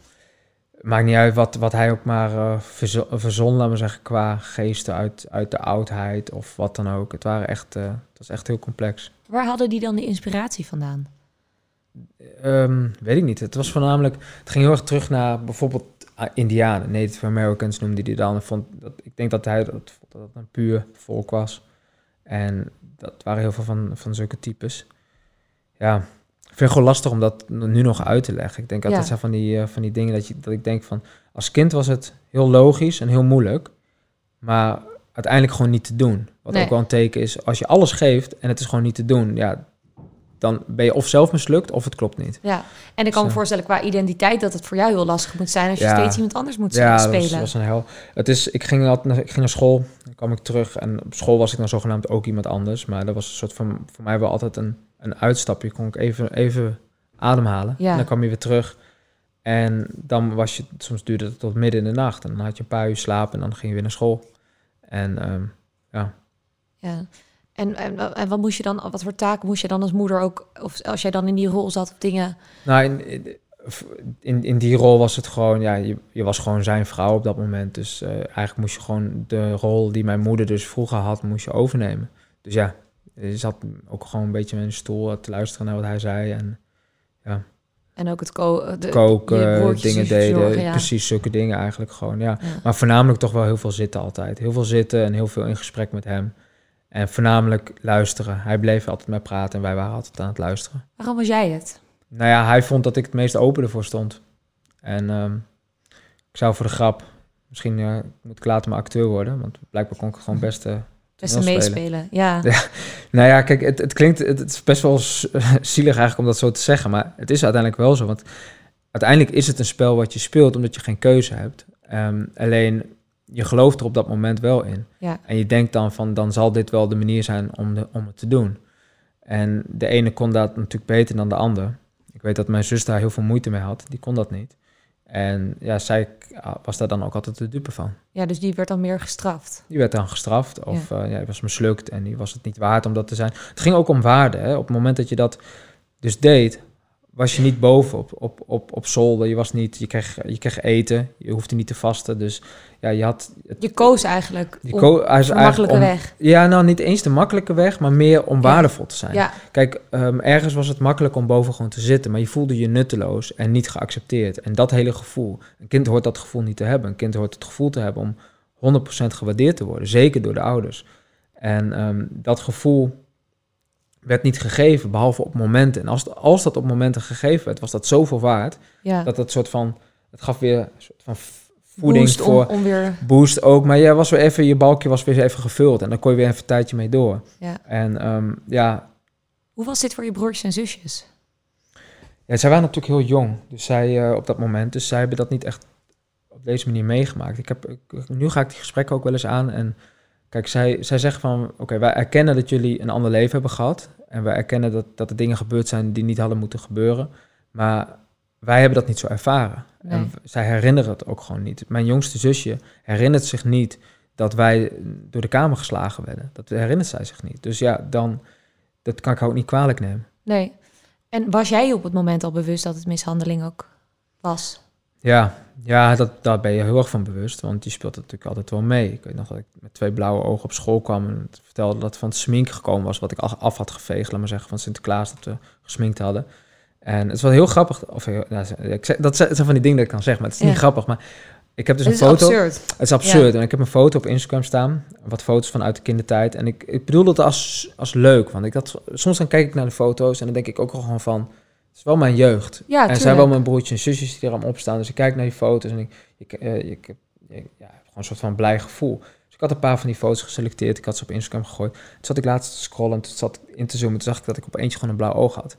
Maakt niet uit wat, wat hij ook maar eh verzo- verzon, laten we zeggen, qua geesten uit, uit de oudheid of wat dan ook. Het, waren echt, eh, het was echt heel complex. Waar hadden die dan de inspiratie vandaan? Ehm, weet ik niet. Het was voornamelijk, het ging heel erg terug naar bijvoorbeeld ah, Indianen, Native Americans noemde hij dan. Vond dat, ik denk dat hij dat, dat een puur volk was. En dat waren heel veel van, van zulke types. Ja, vind het gewoon lastig om dat nu nog uit te leggen. Ik denk dat Ja. zijn van die, eh, van die dingen dat, je, dat ik denk van... Als kind was het heel logisch en heel moeilijk. Maar uiteindelijk gewoon niet te doen. Wat Nee. ook wel een teken is. Als je alles geeft en het is gewoon niet te doen... Ja, dan ben je of zelf mislukt of het klopt niet. Ja, en ik kan me voorstellen qua identiteit dat het voor jou heel lastig moet zijn als je Ja. steeds iemand anders moet Ja, dat spelen. was, was een hel. Het is, ik, ging altijd naar, ik ging naar school, dan kwam ik terug en op school was ik dan zogenaamd ook iemand anders. Maar dat was een soort van, voor mij wel altijd een, een uitstapje. Kon ik even, even ademhalen Ja. en dan kwam je weer terug. En dan was je, soms duurde het tot midden in de nacht. En dan had je een paar uur slaap en dan ging je weer naar school. En ehm, Ja. En, en, en wat moest je dan, wat voor taken moest je dan als moeder ook, of als jij dan in die rol zat of dingen? Nou, in, in, in die rol was het gewoon, ja, je, je was gewoon zijn vrouw op dat moment. Dus eh, eigenlijk moest je gewoon de rol die mijn moeder dus vroeger had, moest je overnemen. Dus ja, zat ook gewoon een beetje in een stoel te luisteren naar wat hij zei. En En ook het ko de, je koken, dingen deden, zorgen, ja. precies zulke dingen eigenlijk gewoon, ja. Ja. Maar voornamelijk toch wel heel veel zitten altijd. Heel veel zitten en heel veel in gesprek met hem. En voornamelijk luisteren. Hij bleef altijd met praten en wij waren altijd aan het luisteren. Waarom was jij het? Nou ja, hij vond dat ik het meest open ervoor stond. En ehm, ik zou voor de grap, misschien eh, moet ik later maar acteur worden, want blijkbaar kon ik gewoon (laughs) best. eh, Een spelen. meespelen, ja. (laughs) Ja. Nou ja, kijk, het, het klinkt, het, het is best wel (laughs) zielig eigenlijk om dat zo te zeggen, maar het is uiteindelijk wel zo. Want uiteindelijk is het een spel wat je speelt omdat je geen keuze hebt. Ehm, alleen je gelooft er op dat moment wel in. Ja. En je denkt dan van, dan zal dit wel de manier zijn om, de, om het te doen. En de ene kon dat natuurlijk beter dan de ander. Ik weet dat mijn zus daar heel veel moeite mee had. Die kon dat niet. En ja, zij was daar dan ook altijd de dupe van. Ja, dus die werd dan meer gestraft. Die werd dan gestraft of ja. ja, was mislukt en die was het niet waard om dat te zijn. Het ging ook om waarde. Hè? Op het moment dat je dat dus deed, was je niet boven op, op, op, op zolder. Je, was niet, je, kreeg, je kreeg eten, je hoefde niet te vasten. Dus ja, je had... je koos eigenlijk je ko de makkelijke weg. Ja, nou niet eens de makkelijke weg, maar meer om waardevol te zijn. Ja. Kijk, um, ergens was het makkelijk om boven gewoon te zitten, maar je voelde je nutteloos en niet geaccepteerd. En dat hele gevoel, een kind hoort dat gevoel niet te hebben. Een kind hoort het gevoel te hebben om 100% gewaardeerd te worden, zeker door de ouders. En um, dat gevoel werd niet gegeven, behalve op momenten. En als, als dat op momenten gegeven werd, was dat zoveel waard. Ja. Dat het soort van, het gaf weer een soort van voeding boost voor om, weer... boost ook. Maar ja, was weer even, je balkje was weer even gevuld en dan kon je weer even een tijdje mee door. Ja. En um, ja. Hoe was dit voor je broertjes en zusjes? Ja, zij waren natuurlijk heel jong, dus zij uh, op dat moment, dus zij hebben dat niet echt op deze manier meegemaakt. Ik heb, ik, nu ga ik die gesprekken ook wel eens aan en Kijk, zij, zij zeggen van, oké, wij erkennen dat jullie een ander leven hebben gehad. En wij erkennen dat, dat er dingen gebeurd zijn die niet hadden moeten gebeuren. Maar wij hebben dat niet zo ervaren. En zij herinneren het ook gewoon niet. Mijn jongste zusje herinnert zich niet dat wij door de kamer geslagen werden. Dat herinnert zij zich niet. Dus ja, dan, dat kan ik ook niet kwalijk nemen. Nee. En was jij op het moment al bewust dat het mishandeling ook was? Ja, ja dat, daar ben je heel erg van bewust, want die speelt natuurlijk altijd wel mee. Ik weet nog dat ik met twee blauwe ogen op school kwam en vertelde dat het van het smink gekomen was, wat ik af had geveegd, laat maar zeggen, van Sinterklaas, dat we gesminkt hadden. En het was heel grappig, of nou, ik zeg, dat zijn van die dingen dat ik kan zeggen, maar het is niet grappig, maar ik heb dus een foto. Absurd. Het is absurd. En ik heb een foto op Instagram staan. Wat foto's vanuit de kindertijd. En ik, ik bedoel het als, als leuk. Want ik dat, soms dan kijk ik naar de foto's en dan denk ik ook gewoon van is wel mijn jeugd. Ja, en zijn wel mijn broertjes en zusjes die er allemaal op staan. Dus ik kijk naar die foto's en ik, ik, uh, ik, ik ja, gewoon een soort van blij gevoel. Dus ik had een paar van die foto's geselecteerd. Ik had ze op Instagram gegooid. Toen zat ik laatst te scrollen. Toen zat in te zoomen. Toen zag ik dat ik op eentje gewoon een blauw oog had.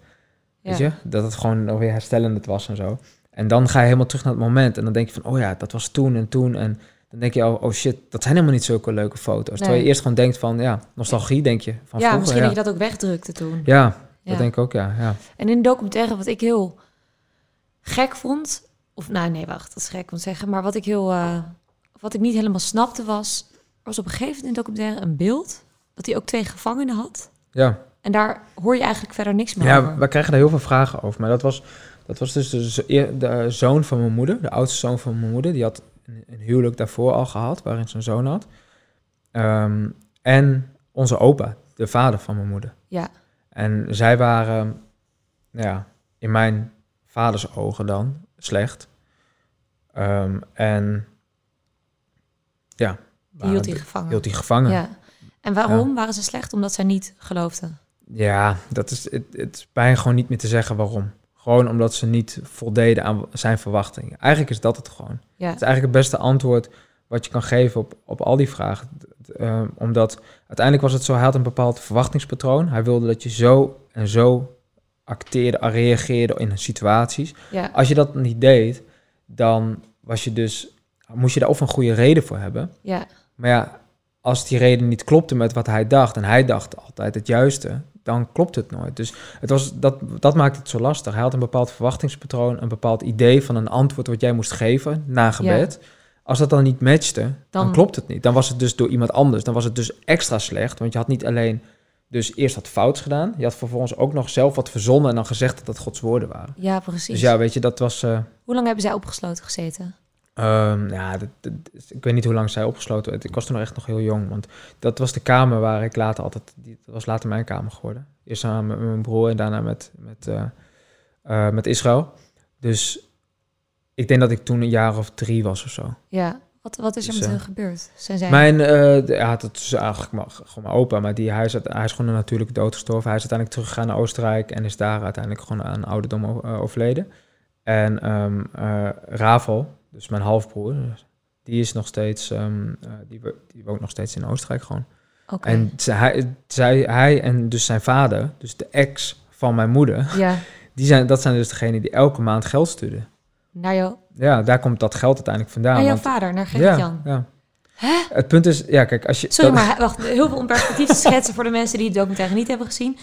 Ja. Weet je? Dat het gewoon weer herstellend was en zo. En dan ga je helemaal terug naar het moment. En dan denk je van, oh ja, dat was toen en toen. En dan denk je, oh, oh shit, dat zijn helemaal niet zulke leuke foto's. Nee. Terwijl je eerst gewoon denkt van, ja, nostalgie denk je. Van ja, vroeger, misschien ja. dat je dat ook wegdrukte toen. Ja, dat denk ik ook, ja, ja. En in de documentaire, wat ik heel gek vond... Of nou, nee, wacht, dat is gek om te zeggen. Maar wat ik heel... Uh, wat ik niet helemaal snapte was... was op een gegeven moment in de documentaire een beeld... dat hij ook twee gevangenen had. Ja. En daar hoor je eigenlijk verder niks meer ja, over. Ja, we krijgen daar heel veel vragen over. Maar dat was, dat was dus de, de zoon van mijn moeder. De oudste zoon van mijn moeder. Die had een, een huwelijk daarvoor al gehad... waarin een zoon had. Um, en onze opa, de vader van mijn moeder. Ja. En zij waren, ja, in mijn vaders ogen dan slecht. Um, en ja. Die hield hij gevangen. Hield hij gevangen. Ja. En waarom ja. waren ze slecht? Omdat zij niet geloofden? Ja, dat is, het, het is bijna gewoon niet meer te zeggen waarom. Gewoon omdat ze niet voldeden aan zijn verwachtingen. Eigenlijk is dat het gewoon. Ja. Het is eigenlijk het beste antwoord wat je kan geven op, op al die vragen. Uh, omdat uiteindelijk was het zo, hij had een bepaald verwachtingspatroon. Hij wilde dat je zo en zo acteerde, reageerde in situaties. Ja. Als je dat niet deed, dan was je dus, moest je daar of een goede reden voor hebben. Ja. Maar ja, als die reden niet klopte met wat hij dacht, en hij dacht altijd het juiste, dan klopt het nooit. Dus het was, dat, dat maakt het zo lastig. Hij had een bepaald verwachtingspatroon, een bepaald idee van een antwoord wat jij moest geven na gebed. Ja. Als dat dan niet matchte, dan, dan, klopt het niet. Dan was het dus door iemand anders. Dan was het dus extra slecht. Want je had niet alleen dus eerst wat fouts gedaan. Je had vervolgens ook nog zelf wat verzonnen en dan gezegd dat dat Gods woorden waren. Ja, precies. Dus ja, weet je, dat was... Uh, hoe lang hebben zij opgesloten gezeten? Um, ja, dat, dat, ik weet niet hoe lang zij opgesloten werd. Ik was toen nog echt nog heel jong. Want dat was de kamer waar ik later altijd... Die, dat was later mijn kamer geworden. Eerst samen met mijn broer en daarna met, met, uh, uh, met Israël. Dus ik denk dat ik toen een jaar of drie was of zo. Ja, wat, wat is er dus, met hen uh, gebeurd? Zijn zij... Mijn, uh, ja, dat is eigenlijk maar, gewoon mijn opa, maar die, hij, is, hij is gewoon natuurlijk doodgestorven. Hij is uiteindelijk teruggegaan naar Oostenrijk en is daar uiteindelijk gewoon aan ouderdom uh, overleden. En um, Ravel, dus mijn halfbroer, die is nog steeds, um, die, die woont nog steeds in Oostenrijk gewoon. Okay. En hij, zij, hij en dus zijn vader, dus de ex van mijn moeder, ja. (laughs) die zijn, dat zijn dus degenen die elke maand geld sturen. Naar jou? Ja, daar komt dat geld uiteindelijk vandaan. Naar jouw want, vader, naar Gerrit-Jan? Ja, ja. Hè? Het punt is, ja, kijk, als je... Sorry, dat, maar wacht, heel veel om perspectief te (laughs) schetsen voor de mensen die het documentaire niet hebben gezien.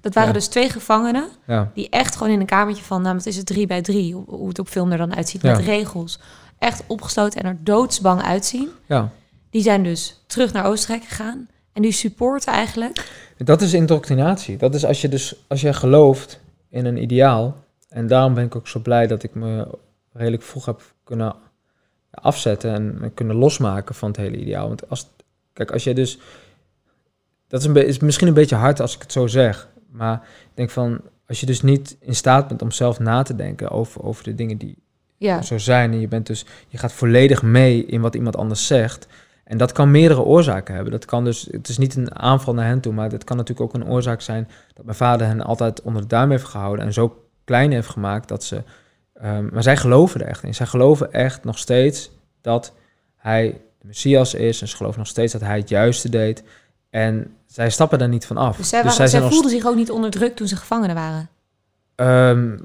Dat waren Ja. dus twee gevangenen Ja, die echt gewoon in een kamertje van, nou, wat is het, drie bij drie, hoe- hoe het op film er dan uitziet, met regels. Echt opgesloten en er doodsbang uitzien. ja. Die zijn dus terug naar Oostenrijk gegaan. En die supporten eigenlijk. Dat is indoctrinatie. Dat is als je dus als je gelooft in een ideaal. En daarom ben ik ook zo blij dat ik me redelijk vroeg heb kunnen afzetten en kunnen losmaken van het hele ideaal. Want als, kijk, als je dus. Dat is, een be- is misschien een beetje hard als ik het zo zeg. Maar ik denk van. Als je dus niet in staat bent om zelf na te denken over, over de dingen die Ja, zo zijn. En je bent dus, je gaat volledig mee in wat iemand anders zegt. En dat kan meerdere oorzaken hebben. Dat kan dus, het is niet een aanval naar hen toe, maar het kan natuurlijk ook een oorzaak zijn dat mijn vader hen altijd onder de duim heeft gehouden en zo klein heeft gemaakt dat ze. Ehm, maar zij geloven er echt in. Zij geloven echt nog steeds dat hij de messias is. En ze geloven nog steeds dat hij het juiste deed. En zij stappen daar niet van af. dus zij, waren, zij zijn nog voelden zich ook niet onder druk toen ze gevangenen waren. Ehm,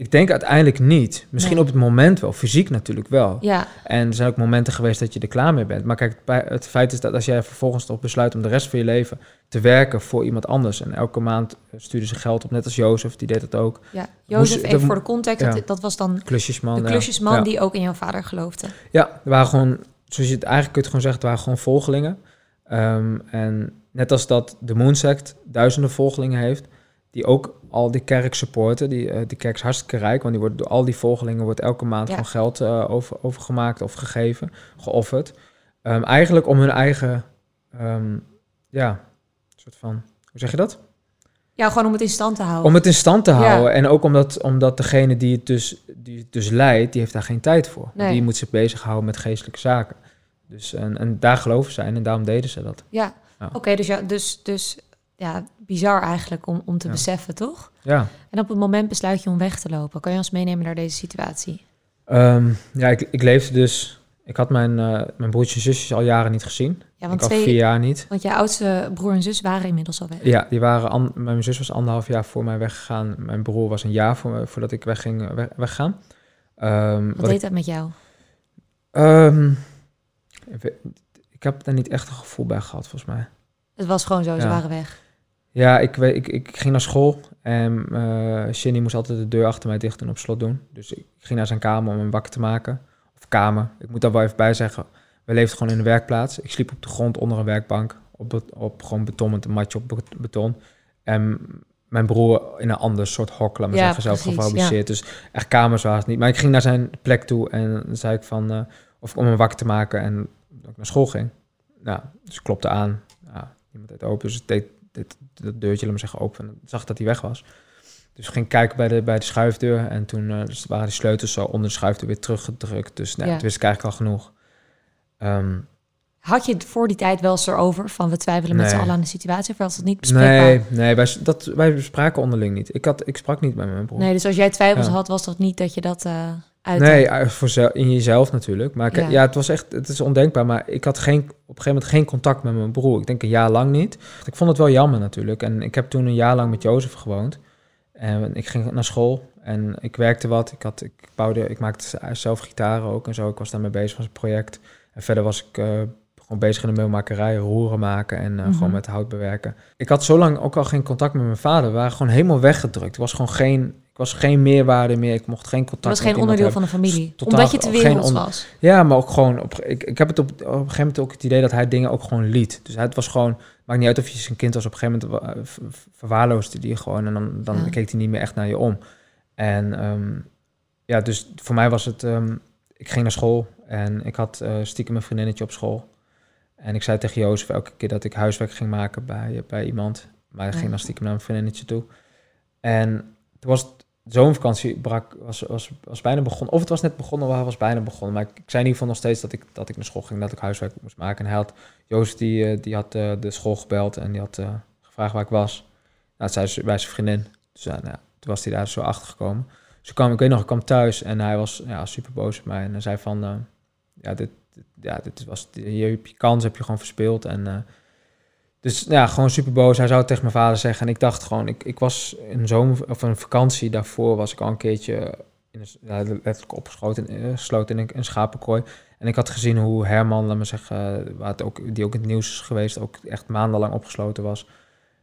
ik denk uiteindelijk niet. Misschien Nee. op het moment wel, fysiek natuurlijk wel. Ja, En er zijn ook momenten geweest dat je er klaar mee bent. Maar kijk, het feit is dat als jij vervolgens toch besluit om de rest van je leven te werken voor iemand anders. En elke maand eh, stuurde ze geld op, net als Jozef, die deed dat ook. ja. Jozef, Moest- even dat- voor de context, ja. dat, dat was dan Klusjesman. de klusjesman Ja. die ook in jouw vader geloofde. Ja, er waren gewoon, zoals je het eigenlijk kunt gewoon zeggen, het waren gewoon volgelingen. Ehm, en net als dat de Moonsect duizenden volgelingen heeft, die ook al die kerk supporten. Die, eh, die kerk is hartstikke rijk, want die wordt door al die volgelingen wordt elke maand Ja. gewoon geld eh, over, overgemaakt of gegeven, geofferd. Ehm, eigenlijk om hun eigen, ehm, ja, soort van, hoe zeg je dat? Ja, gewoon om het in stand te houden. Om het in stand te Ja. houden. En ook omdat, omdat degene die het, dus, die het dus leidt, die heeft daar geen tijd voor. Nee. Die moet zich bezighouden met geestelijke zaken. Dus, en, en daar geloven zij in en daarom deden ze dat. Ja, Ja. oké, dus, ja, dus, dus ja, bizar eigenlijk om, om te Ja. beseffen, toch? Ja, En op het moment besluit je om weg te lopen. Kan je ons meenemen naar deze situatie? Ehm, ja ik, ik leefde dus... Ik had mijn, eh, mijn broertjes en zusjes al jaren niet gezien. Ja, want, ik vier jaar niet. want je oudste broer en zus waren inmiddels al weg. Ja, die waren an- mijn zus was anderhalf jaar voor mij weggegaan. Mijn broer was een jaar voor, voordat ik wegging, eh, weg, weggaan. Ehm, Wat wat deed ik, dat met jou? ehm, ik heb daar niet echt een gevoel bij gehad, volgens mij. Het was gewoon zo, ze Ja. waren weg. Ja, ik, ik, ik ging naar school en eh Shinny moest altijd de deur achter mij dicht en op slot doen. Dus ik ging naar zijn kamer om hem wakker te maken. Of kamer. Ik moet daar wel even bij zeggen. We leefden gewoon in een werkplaats. Ik sliep op de grond onder een werkbank. Op, op gewoon beton met een matje op bet- beton. En mijn broer in een ander soort hok, laat maar Ja, zeggen, zelf gefabriceerd. Dus echt kamers waren het niet. Maar ik ging naar zijn plek toe en zei ik van... eh, of om hem wakker te maken en dat ik naar school ging. Nou, dus ik klopte aan. Ja, niemand deed open, dus ik deed dit, dat deurtje, laat maar zeggen, open. En zag dat hij weg was. Dus ging kijken bij de, bij de schuifdeur. En toen eh, dus waren die sleutels zo onder de schuifdeur weer teruggedrukt. Dus nou, Ja. wist ik eigenlijk al genoeg. Ehm, Had je het voor die tijd wel eens erover van we twijfelen met z'n allen aan de situatie? Of was het niet bespreekbaar? nee, nee wij, dat, wij spraken onderling niet. Ik, had, ik sprak niet met mijn broer. Nee, dus als jij twijfels Ja. had, was dat niet dat je dat eh Nee, voor in jezelf natuurlijk. Maar ik- Ja. ja. het was echt, het is ondenkbaar. Maar ik had geen, op een gegeven moment geen contact met mijn broer. Ik denk een jaar lang niet. Ik vond het wel jammer natuurlijk. En ik heb toen een jaar lang met Jozef gewoond. En ik ging naar school en ik werkte wat. Ik, had, ik, bouwde, ik maakte zelf gitaren ook en zo. Ik was daarmee bezig, was een project. En verder was ik eh, gewoon bezig in de meelmakerij, roeren maken en eh, Mhm. gewoon met hout bewerken. Ik had zo lang ook al geen contact met mijn vader. We waren gewoon helemaal weggedrukt. Er was gewoon geen, was geen meerwaarde meer. Ik mocht geen contact Het was geen onderdeel hebben. van de familie. Totaal omdat je te onder- was. Ja, maar ook gewoon, op, ik, ik heb het op, op een gegeven moment ook het idee dat hij dingen ook gewoon liet. Dus het was gewoon, maakt niet uit of je zijn kind was, op een gegeven moment wa- ver- ver- verwaarloosde die gewoon en dan, dan Ja. keek hij niet meer echt naar je om. En ehm, ja, dus voor mij was het, ehm, ik ging naar school en ik had eh, stiekem een vriendinnetje op school. En ik zei tegen Jozef elke keer dat ik huiswerk ging maken bij, bij iemand. Maar ik Ja. ging dan stiekem naar mijn vriendinnetje toe. En toen was het, zomervakantie brak, was, was, was bijna begonnen. Of het was net begonnen, of hij was bijna begonnen. Maar ik, ik zei in ieder geval nog steeds dat ik, dat ik naar school ging, dat ik huiswerk moest maken. En hij had, Jozef die, eh, die had eh, de school gebeld en die had eh, gevraagd waar ik was. Nou, dat zei ze bij zijn vriendin. Dus ja, toen was hij daar zo achter gekomen. Dus ik, kwam, ik weet nog, ik kwam thuis en hij was ja, super boos op mij. En hij zei van, ja, dit, ja, dit was, je kans heb je gewoon verspeeld. En dus ja, gewoon super boos. Hij zou het tegen mijn vader zeggen. En ik dacht gewoon, ik, ik was in zomer of een vakantie daarvoor was ik al een keertje in een, letterlijk opgesloten in, eh, gesloten in een, schapenkooi. En ik had gezien hoe Herman, laat me zeggen, waar het ook, die ook in het nieuws is geweest, ook echt maandenlang opgesloten was.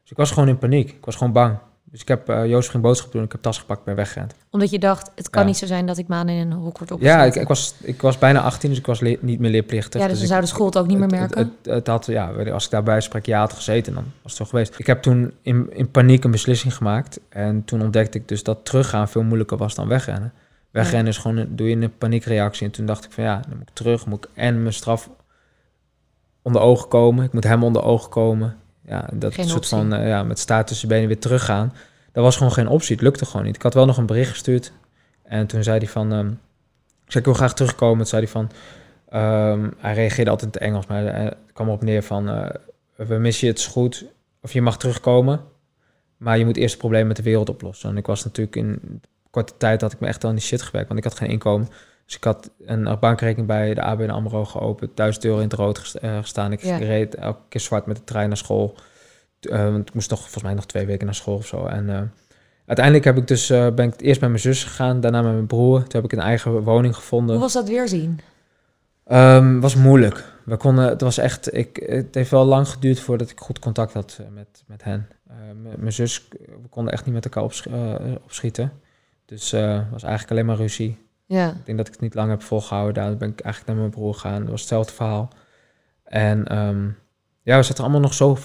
Dus ik was gewoon in paniek. Ik was gewoon bang. Dus ik heb uh, Joost geen boodschap doen. Ik heb tas gepakt, ben weggerend. Omdat je dacht, het kan niet zo zijn dat ik maanden in een hok word opgesloten. Ja, ik, ik, was, ik was bijna 18, dus ik was niet meer leerplichtig. Ja, dus, dus zou de school het ook niet meer merken? Het, het, het, had, ja, als ik daarbij spreek ja had gezeten, dan was het zo geweest. Ik heb toen in, in paniek een beslissing gemaakt. En toen ontdekte ik dus dat teruggaan veel moeilijker was dan wegrennen. Wegrennen is gewoon, doe je een paniekreactie. En toen dacht ik van ja, dan moet ik terug, moet ik en mijn straf onder ogen komen. Ik moet hem onder ogen komen. Ja, dat geen soort van, uh, ja, met staart tussen benen weer teruggaan. Dat was gewoon geen optie. Het lukte gewoon niet. Ik had wel nog een bericht gestuurd. En toen zei hij van... Um, ik zei, ik wil graag terugkomen. Toen zei hij van... Um, hij reageerde altijd in het Engels, maar hij kwam erop neer van... Uh, we missen je, het is goed. Of je mag terugkomen. Maar je moet eerst het probleem met de wereld oplossen. En ik was natuurlijk in korte tijd... dat ik me echt al in die shit gewerkt. Want ik had geen inkomen. Dus ik had een bankrekening bij de ABN AMRO geopend. Duizend euro in het rood eh, gestaan. Ik reed elke keer zwart met de trein naar school. Uh, want ik moest nog volgens mij nog twee weken naar school of zo. En uh, uiteindelijk heb ik dus, uh, ben ik eerst met mijn zus gegaan, daarna met mijn broer. Toen heb ik een eigen woning gevonden. Hoe was dat weer zien? Um, was moeilijk. We konden, het was echt, ik, het heeft wel lang geduurd voordat ik goed contact had met, met hen. mijn zus, we konden echt niet met elkaar opschieten. Dus was eigenlijk alleen maar ruzie. Ja. Ik denk dat ik het niet lang heb volgehouden. Daar ben ik eigenlijk naar mijn broer gegaan. Dat was hetzelfde verhaal. En um, ja, we zaten allemaal nog zo,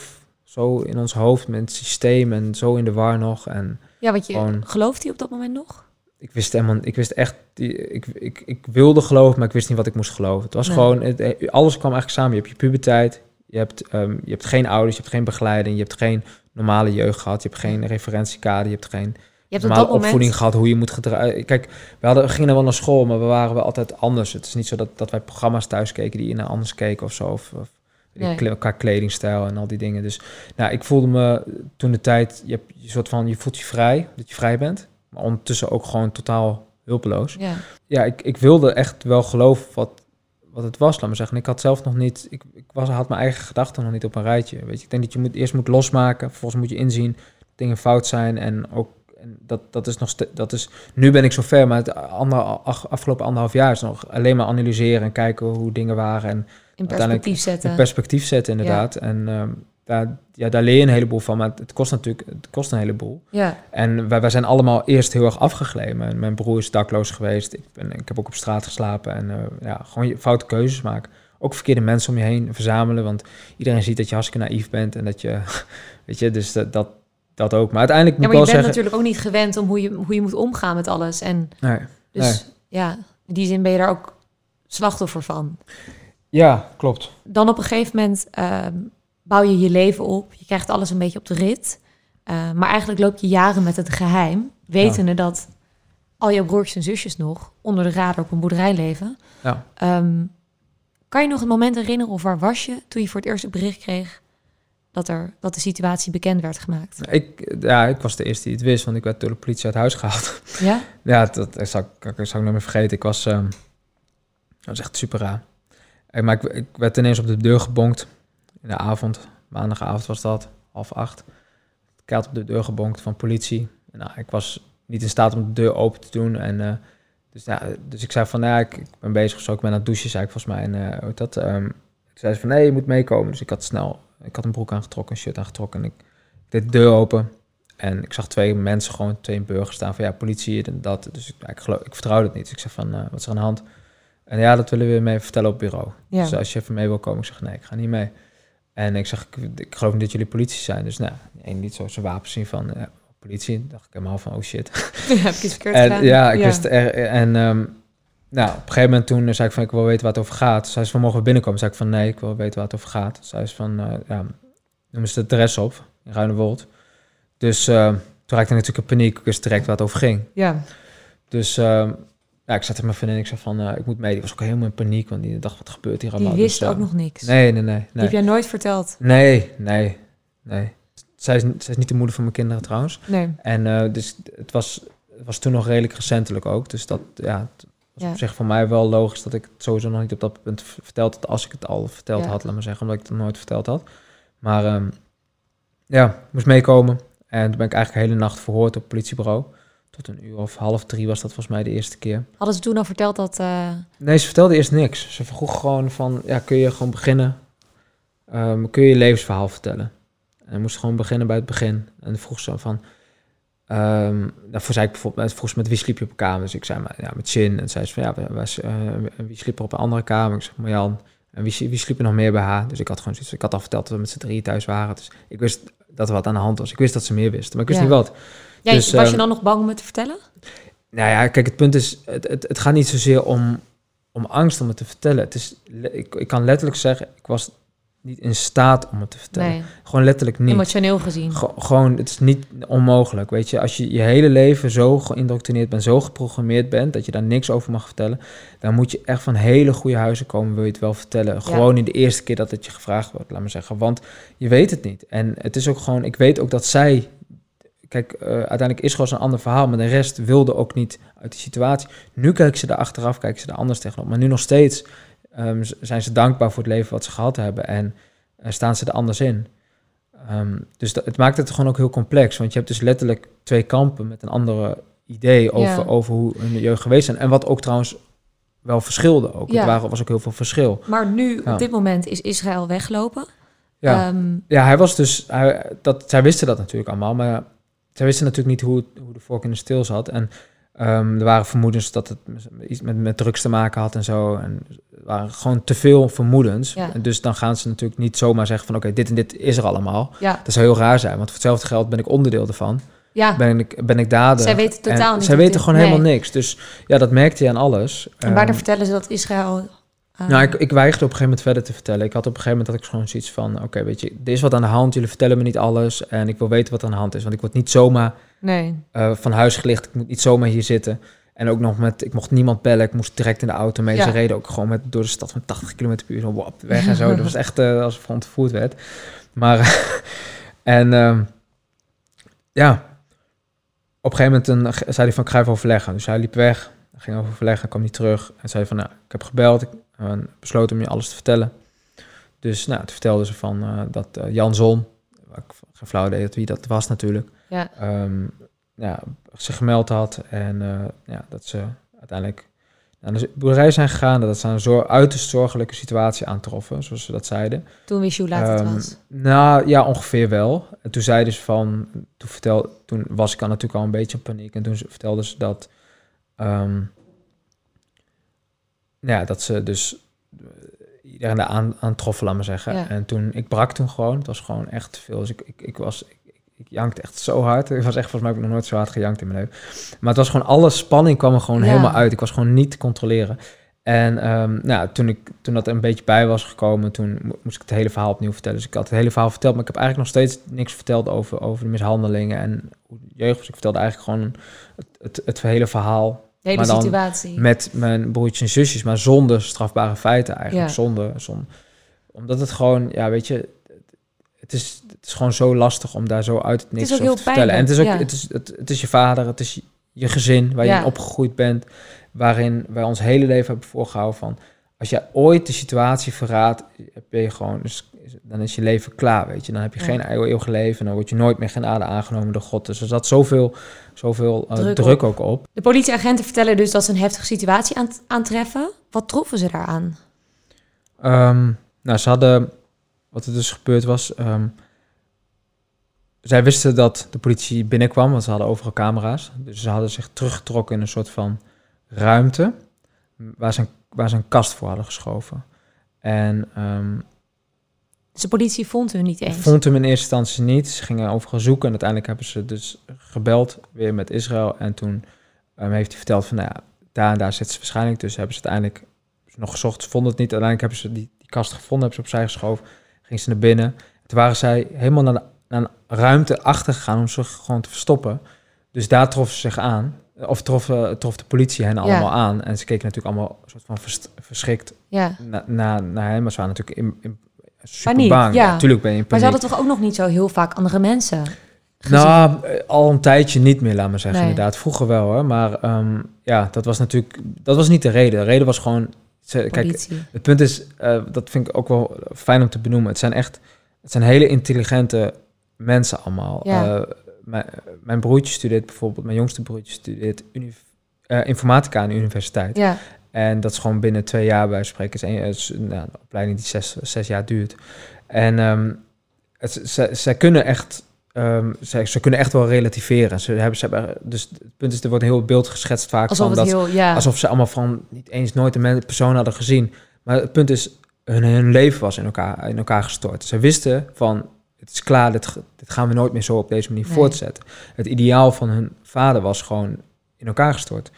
zo in ons hoofd met het systeem en zo in de war nog. En ja, want je gewoon, gelooft hij op dat moment nog? Ik wist helemaal, ik wist echt, ik, ik, ik wilde geloven, maar ik wist niet wat ik moest geloven. Het was gewoon, het, alles kwam eigenlijk samen. Je hebt je puberteit, je hebt, um, je hebt geen ouders, je hebt geen begeleiding, je hebt geen normale jeugd gehad, je hebt geen referentiekader, je hebt geen je hebt normaal opvoeding gehad, hoe je moet gedragen. Kijk, we, hadden, we gingen wel naar school, maar we waren wel altijd anders. Het is niet zo dat, dat wij programma's thuis keken die naar anders keken of zo. Of, of nee. qua kledingstijl en al die dingen. Dus nou, ik voelde me toen de tijd, je, hebt, je, soort van, je voelt je vrij, dat je vrij bent. Maar ondertussen ook gewoon totaal hulpeloos. Ja, ja ik, ik wilde echt wel geloven wat, wat het was, laat maar zeggen. Ik had zelf nog niet, ik, ik was, had mijn eigen gedachten nog niet op een rijtje. Weet je, ik denk dat je moet, eerst moet losmaken, vervolgens moet je inzien dat dingen fout zijn en ook en dat, dat is nog dat is, nu ben ik zo ver, maar het afgelopen anderhalf jaar is nog alleen maar analyseren en kijken hoe dingen waren. En in perspectief zetten. In perspectief zetten, inderdaad. En ehm, daar, ja, daar leer je een heleboel van, maar het kost natuurlijk het kost een heleboel. Ja. En wij, wij zijn allemaal eerst heel erg afgegleden. Mijn broer is dakloos geweest. Ik, ben, ik heb ook op straat geslapen en uh, ja, gewoon foute keuzes maken. Ook verkeerde mensen om je heen verzamelen, want iedereen ziet dat je hartstikke naïef bent en dat je, (laughs) weet je, dus dat, dat dat ook. Maar uiteindelijk moet ja, maar je bent natuurlijk ook niet gewend om hoe je, hoe je moet omgaan met alles. En nee, dus ja, in die zin ben je daar ook slachtoffer van. Ja, klopt. Dan op een gegeven moment ehm, bouw je je leven op. Je krijgt alles een beetje op de rit. Uh, maar eigenlijk loop je jaren met het geheim, wetende dat al jouw broertjes en zusjes nog onder de radar op een boerderij leven. Ja. Um, kan je nog een moment herinneren of waar was je toen je voor het eerst een bericht kreeg dat, er, dat de situatie bekend werd gemaakt? Ik, ja, ik was de eerste die het wist, want ik werd door de politie uit huis gehaald. Ja? (laughs) ja, dat, dat zou, ik, zou ik nooit meer vergeten. Ik was, uh, dat was echt super raar. Maar ik, ik, werd ineens op de deur gebonkt in de avond. Maandagavond was dat, half acht. Ik had op de deur gebonkt van politie. Nou, ik was niet in staat om de deur open te doen. En, uh, dus, ja, dus ik zei van, ja, ik, ik ben bezig zo, ik ben aan het douchen, zei ik volgens mij. En uh, dat, um, ik zei van, nee, je moet meekomen. Dus ik had snel ik had een broek aangetrokken, een shirt aangetrokken. En ik, deed de deur open. En ik zag twee mensen, gewoon twee burgers staan van ja, politie en dat. Dus ik, ik, geloof, ik vertrouwde het niet. Dus ik zeg van, uh, wat is er aan de hand? En ja, dat willen we mee vertellen op bureau. Ja. Dus als je even mee wil komen, ik zeg nee, ik ga niet mee. En ik zeg, ik, ik geloof niet dat jullie politie zijn. Dus nou, één niet zo zijn wapen zien van ja, politie. dacht ik helemaal van, oh shit. (laughs) Ja, heb ik iets verkeerd en, gedaan? Ja, ik ja. wist er, en um, nou, op een gegeven moment toen zei ik van, ik wil weten waar het over gaat. Zij is van, mogen we binnenkomen? Zei ik van, nee, ik wil weten waar het over gaat. Zij is van, uh, ja, noemen ze de adres op in Ruinewold. Dus uh, toen raakte ik natuurlijk in paniek. Ik wist direct waar het over ging. Ja. Dus uh, ja, ik zat er mijn vriendin ik zei van, uh, ik moet mee. Die was ook helemaal in paniek, want die dacht, wat gebeurt hier allemaal? Die wist dus, ook nog niks? Nee, nee, nee. nee. Die heb jij nooit verteld? Nee, nee, nee. Zij is, zij is niet de moeder van mijn kinderen trouwens. Nee. En dus het was, het was toen nog redelijk recentelijk ook. Dus dat, ja, het was op zich voor mij wel logisch dat ik het sowieso nog niet op dat punt verteld had. Als ik het al verteld had, laat maar zeggen, omdat ik het nooit verteld had. Maar um, ja, moest meekomen. En toen ben ik eigenlijk de hele nacht verhoord op het politiebureau. Tot een uur of half drie was dat volgens mij de eerste keer. Hadden ze toen al verteld dat... Uh... Nee, ze vertelde eerst niks. Ze vroeg gewoon van, ja, kun je gewoon beginnen? Um, kun je je levensverhaal vertellen? En moest gewoon beginnen bij het begin. En vroeg ze van... Um, daarvoor zei ik bijvoorbeeld, vroeg ze met wie sliep je op elkaar? Dus ik zei maar, ja, met Chin. En zei ze van, ja, uh, wie sliep er op een andere kamer? Ik zei, Marjan. En wie, wie sliep er nog meer bij haar? Dus ik had gewoon zoiets, ik had al verteld dat we met z'n drieën thuis waren. Dus ik wist dat er wat aan de hand was. Ik wist dat ze meer wist, maar ik wist niet wat. Ja, dus, was je ehm, dan nog bang om het te vertellen? Nou ja, kijk, het punt is, het, het, het gaat niet zozeer om, om angst om het te vertellen. Het is, ik, ik kan letterlijk zeggen, ik was niet in staat om het te vertellen. Gewoon letterlijk niet. Emotioneel gezien. gewoon, het is niet onmogelijk. Weet je, als je je hele leven zo geïndoctrineerd bent, zo geprogrammeerd bent, dat je daar niks over mag vertellen, dan moet je echt van hele goede huizen komen, wil je het wel vertellen. Gewoon in de eerste keer dat het je gevraagd wordt, laat maar zeggen. Want je weet het niet. En het is ook gewoon, ik weet ook dat zij Kijk, uh, uiteindelijk is gewoon een ander verhaal, maar de rest wilde ook niet uit die situatie. Nu kijken ze er achteraf, kijken ze er anders tegenop. Maar nu nog steeds um, zijn ze dankbaar voor het leven wat ze gehad hebben en uh, staan ze er anders in. Um, dus dat, het maakt het gewoon ook heel complex, want je hebt dus letterlijk twee kampen met een andere idee over, ja. over hoe hun jeugd geweest zijn. En wat ook trouwens wel verschilde ook. Ja. Er was ook heel veel verschil. Maar nu, ja. op dit moment, is Israël weggelopen. Ja, um, ja hij was dus... Hij, dat, zij wisten dat natuurlijk allemaal, maar zij wisten natuurlijk niet hoe, hoe de vork in de stil zat. En um, er waren vermoedens dat het iets met, met drugs te maken had en zo. En er waren gewoon te veel vermoedens. Ja. En dus dan gaan ze natuurlijk niet zomaar zeggen van... oké, dit en dit is er allemaal. Ja. Dat zou heel raar zijn, want voor hetzelfde geld ben ik onderdeel ervan. Ja. Ben ik, ben ik dader. Zij weten totaal en niet. Zij weten gewoon helemaal niks. Dus ja, dat merkte je aan alles. En waar um, vertellen ze dat Israël nou, ik, ik weigerde op een gegeven moment verder te vertellen. Ik had op een gegeven moment dat ik gewoon zoiets van... oké, weet je, er is wat aan de hand. Jullie vertellen me niet alles. En ik wil weten wat aan de hand is. Want ik word niet zomaar nee. uh, van huis gelicht. Ik moet niet zomaar hier zitten. En ook nog met... Ik mocht niemand bellen. Ik moest direct in de auto mee. Ja. Ze reden ook gewoon met, door de stad met 80 km per uur. Zo wap, weg en zo. dat was (laughs) echt uh, als ik ontvoerd werd. Maar... (laughs) en um, ja... Op een gegeven moment een, zei hij van, ik ga even overleggen. Dus hij liep weg. Ging overleggen, kwam niet terug. En zei van, nou, ik heb gebeld. Ik en besloten om je alles te vertellen. Dus nou, toen vertelde ze van uh, dat uh, Jan Zon, waar ik geen flauw deed wie dat was natuurlijk, ja. Um, ja, zich gemeld had. En uh, ja, dat ze uiteindelijk naar de boerderij zijn gegaan. Dat ze een zo uiterst zorgelijke situatie aantroffen, zoals ze dat zeiden. Toen wist je hoe laat um, het ehm, was? Nou ja, ongeveer wel. En toen zeiden ze van, toen, vertel, toen was ik al natuurlijk al een beetje in paniek. En toen vertelden ze dat... Um, ja, dat ze dus uh, iedereen daar aan, aan troffen, laat maar zeggen. Ja. En toen, ik brak toen gewoon. Het was gewoon echt veel. Dus ik, ik, ik was, ik, ik jankte echt zo hard. Ik was echt, volgens mij heb ik nog nooit zo hard gejankt in mijn leven. Maar het was gewoon, alle spanning kwam er gewoon ja. helemaal uit. Ik was gewoon niet te controleren. En um, nou, toen, ik, toen dat er een beetje bij was gekomen, toen moest ik het hele verhaal opnieuw vertellen. Dus ik had het hele verhaal verteld, maar ik heb eigenlijk nog steeds niks verteld over, over de mishandelingen en jeugd. Dus ik vertelde eigenlijk gewoon het, het, het hele verhaal de hele situatie. Met mijn broertjes en zusjes, maar zonder strafbare feiten eigenlijk. Ja. Zonder, zonder, omdat het gewoon, ja, weet je, het is, het is gewoon zo lastig om daar zo uit het niks over te vertellen. En het is ook, ja. het, is, het, het is je vader, het is je gezin waar je in opgegroeid bent, waarin wij ons hele leven hebben voorgehouden van, als jij ooit de situatie verraadt, ben je gewoon, dus dan is je leven klaar, weet je. Dan heb je ja. geen eeuwige leven, dan word je nooit meer genade aangenomen door God. Dus er zat zoveel, zoveel uh, druk, druk ook op. De politieagenten vertellen dus dat ze een heftige situatie aan, aantreffen. Wat troffen ze daaraan? Um, nou, ze hadden, wat er dus gebeurd was, um, zij wisten dat de politie binnenkwam, want ze hadden overal camera's. Dus ze hadden zich teruggetrokken in een soort van ruimte, waar ze een, waar ze een kast voor hadden geschoven. En um, dus de politie vond hun niet eens? Vond hem in eerste instantie niet. Ze gingen overal zoeken en uiteindelijk hebben ze dus gebeld weer met Israël. En toen um, heeft hij verteld van, nou ja, daar en daar zitten ze waarschijnlijk. Dus hebben ze uiteindelijk nog gezocht, ze vonden het niet. Uiteindelijk hebben ze die, die kast gevonden, hebben ze opzij geschoven. Gingen ze naar binnen. Toen waren zij helemaal naar, de, naar een ruimte achter gegaan om zich gewoon te verstoppen. Dus daar troffen ze zich aan. Of trof, uh, trof de politie hen allemaal ja. aan. En ze keken natuurlijk allemaal soort van vers, verschrikt ja. naar na, na hem. Maar ze waren natuurlijk in, in super paniek, bang. Ja. Natuurlijk ben je in Maar ze hadden toch ook nog niet zo heel vaak andere mensen gezien? Nou, eh, al een tijdje niet meer, laat maar zeggen. Nee. Inderdaad, vroeger wel hoor. Maar um, ja, dat was natuurlijk... Dat was niet de reden. De reden was gewoon... Ze, kijk, het punt is, uh, dat vind ik ook wel fijn om te benoemen. Het zijn echt... Het zijn hele intelligente mensen allemaal. Ja. Uh, mijn, mijn broertje studeert bijvoorbeeld... Mijn jongste broertje studeert uh, informatica aan de universiteit. Ja. En dat is gewoon binnen twee jaar bij spreken. Is, een, nou, een opleiding die zes, zes jaar duurt. En um, het, ze, zij kunnen echt, ehm, zij, ze kunnen echt wel relativeren. Ze hebben, ze hebben, dus het punt is, er wordt een heel beeld geschetst vaak Alsof van dat, heel, ja. alsof ze allemaal van niet eens nooit een persoon hadden gezien. Maar het punt is, hun, hun leven was in elkaar, in elkaar gestort. Ze wisten van, het is klaar, dit, dit gaan we nooit meer zo op deze manier Nee. voortzetten. Het ideaal van hun vader was gewoon in elkaar gestort.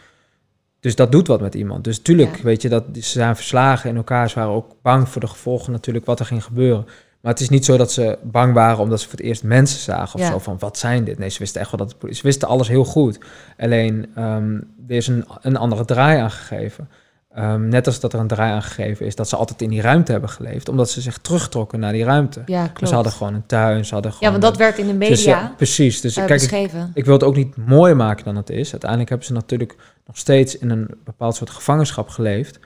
Dus dat doet wat met iemand. Dus tuurlijk, Ja. weet je, dat, ze zijn verslagen in elkaar. Ze waren ook bang voor de gevolgen natuurlijk, wat er ging gebeuren. Maar het is niet zo dat ze bang waren omdat ze voor het eerst mensen zagen of Ja. zo van, wat zijn dit? Nee, ze wisten echt wel dat het. Ze wisten alles heel goed. Alleen, ehm, er is een, een andere draai aangegeven. Ehm, net als dat er een draai aangegeven is dat ze altijd in die ruimte hebben geleefd, omdat ze zich terugtrokken naar die ruimte. ja, Dus klopt. ze hadden gewoon een tuin, ze hadden gewoon... ja, want dat werd in de media Dus ja, precies. Dus eh, kijk, ik, ik wil het ook niet mooier maken dan het is. Uiteindelijk hebben ze natuurlijk nog steeds in een bepaald soort gevangenschap geleefd.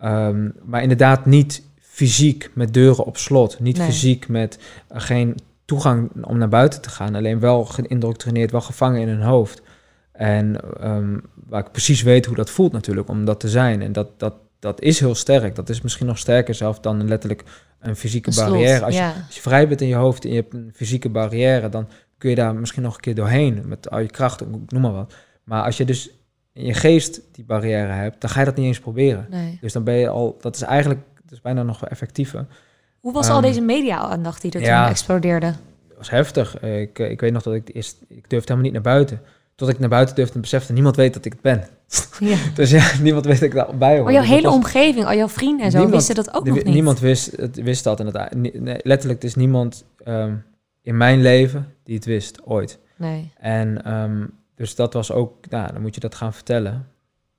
Ehm, maar inderdaad niet fysiek met deuren op slot. Niet Nee. fysiek met eh, geen toegang om naar buiten te gaan. Alleen wel geïndoctrineerd, wel gevangen in hun hoofd. En ehm, waar ik precies weet hoe dat voelt natuurlijk, om dat te zijn. En dat, dat, dat is heel sterk. Dat is misschien nog sterker zelf dan letterlijk een fysieke Een slot, barrière. Als je, ja. als je vrij bent in je hoofd en je hebt een fysieke barrière, dan kun je daar misschien nog een keer doorheen met al je kracht, noem maar wat. Maar als je dus in je geest die barrière hebt, dan ga je dat niet eens proberen. Nee. Dus dan ben je al, dat is eigenlijk, dat is bijna nog effectiever. Hoe was al Ehm, deze media-aandacht die er ja. toen explodeerde? Het was heftig. Ik, eh, ik weet nog dat ik eerst, ik durfde helemaal niet naar buiten. Tot ik naar buiten durfde en besefte, niemand weet dat ik het ben. Ja. (laughs) Dus ja, niemand weet dat ik daarbij hoor. Maar jouw Dus dat hele was- omgeving, al jouw vrienden en zo, Niemand- wisten dat ook nog niet. Niemand wist, het, wist dat. En het, nee, letterlijk, er is niemand ehm, in mijn leven die het wist, ooit. Nee. En ehm, dus dat was ook, nou, dan moet je dat gaan vertellen.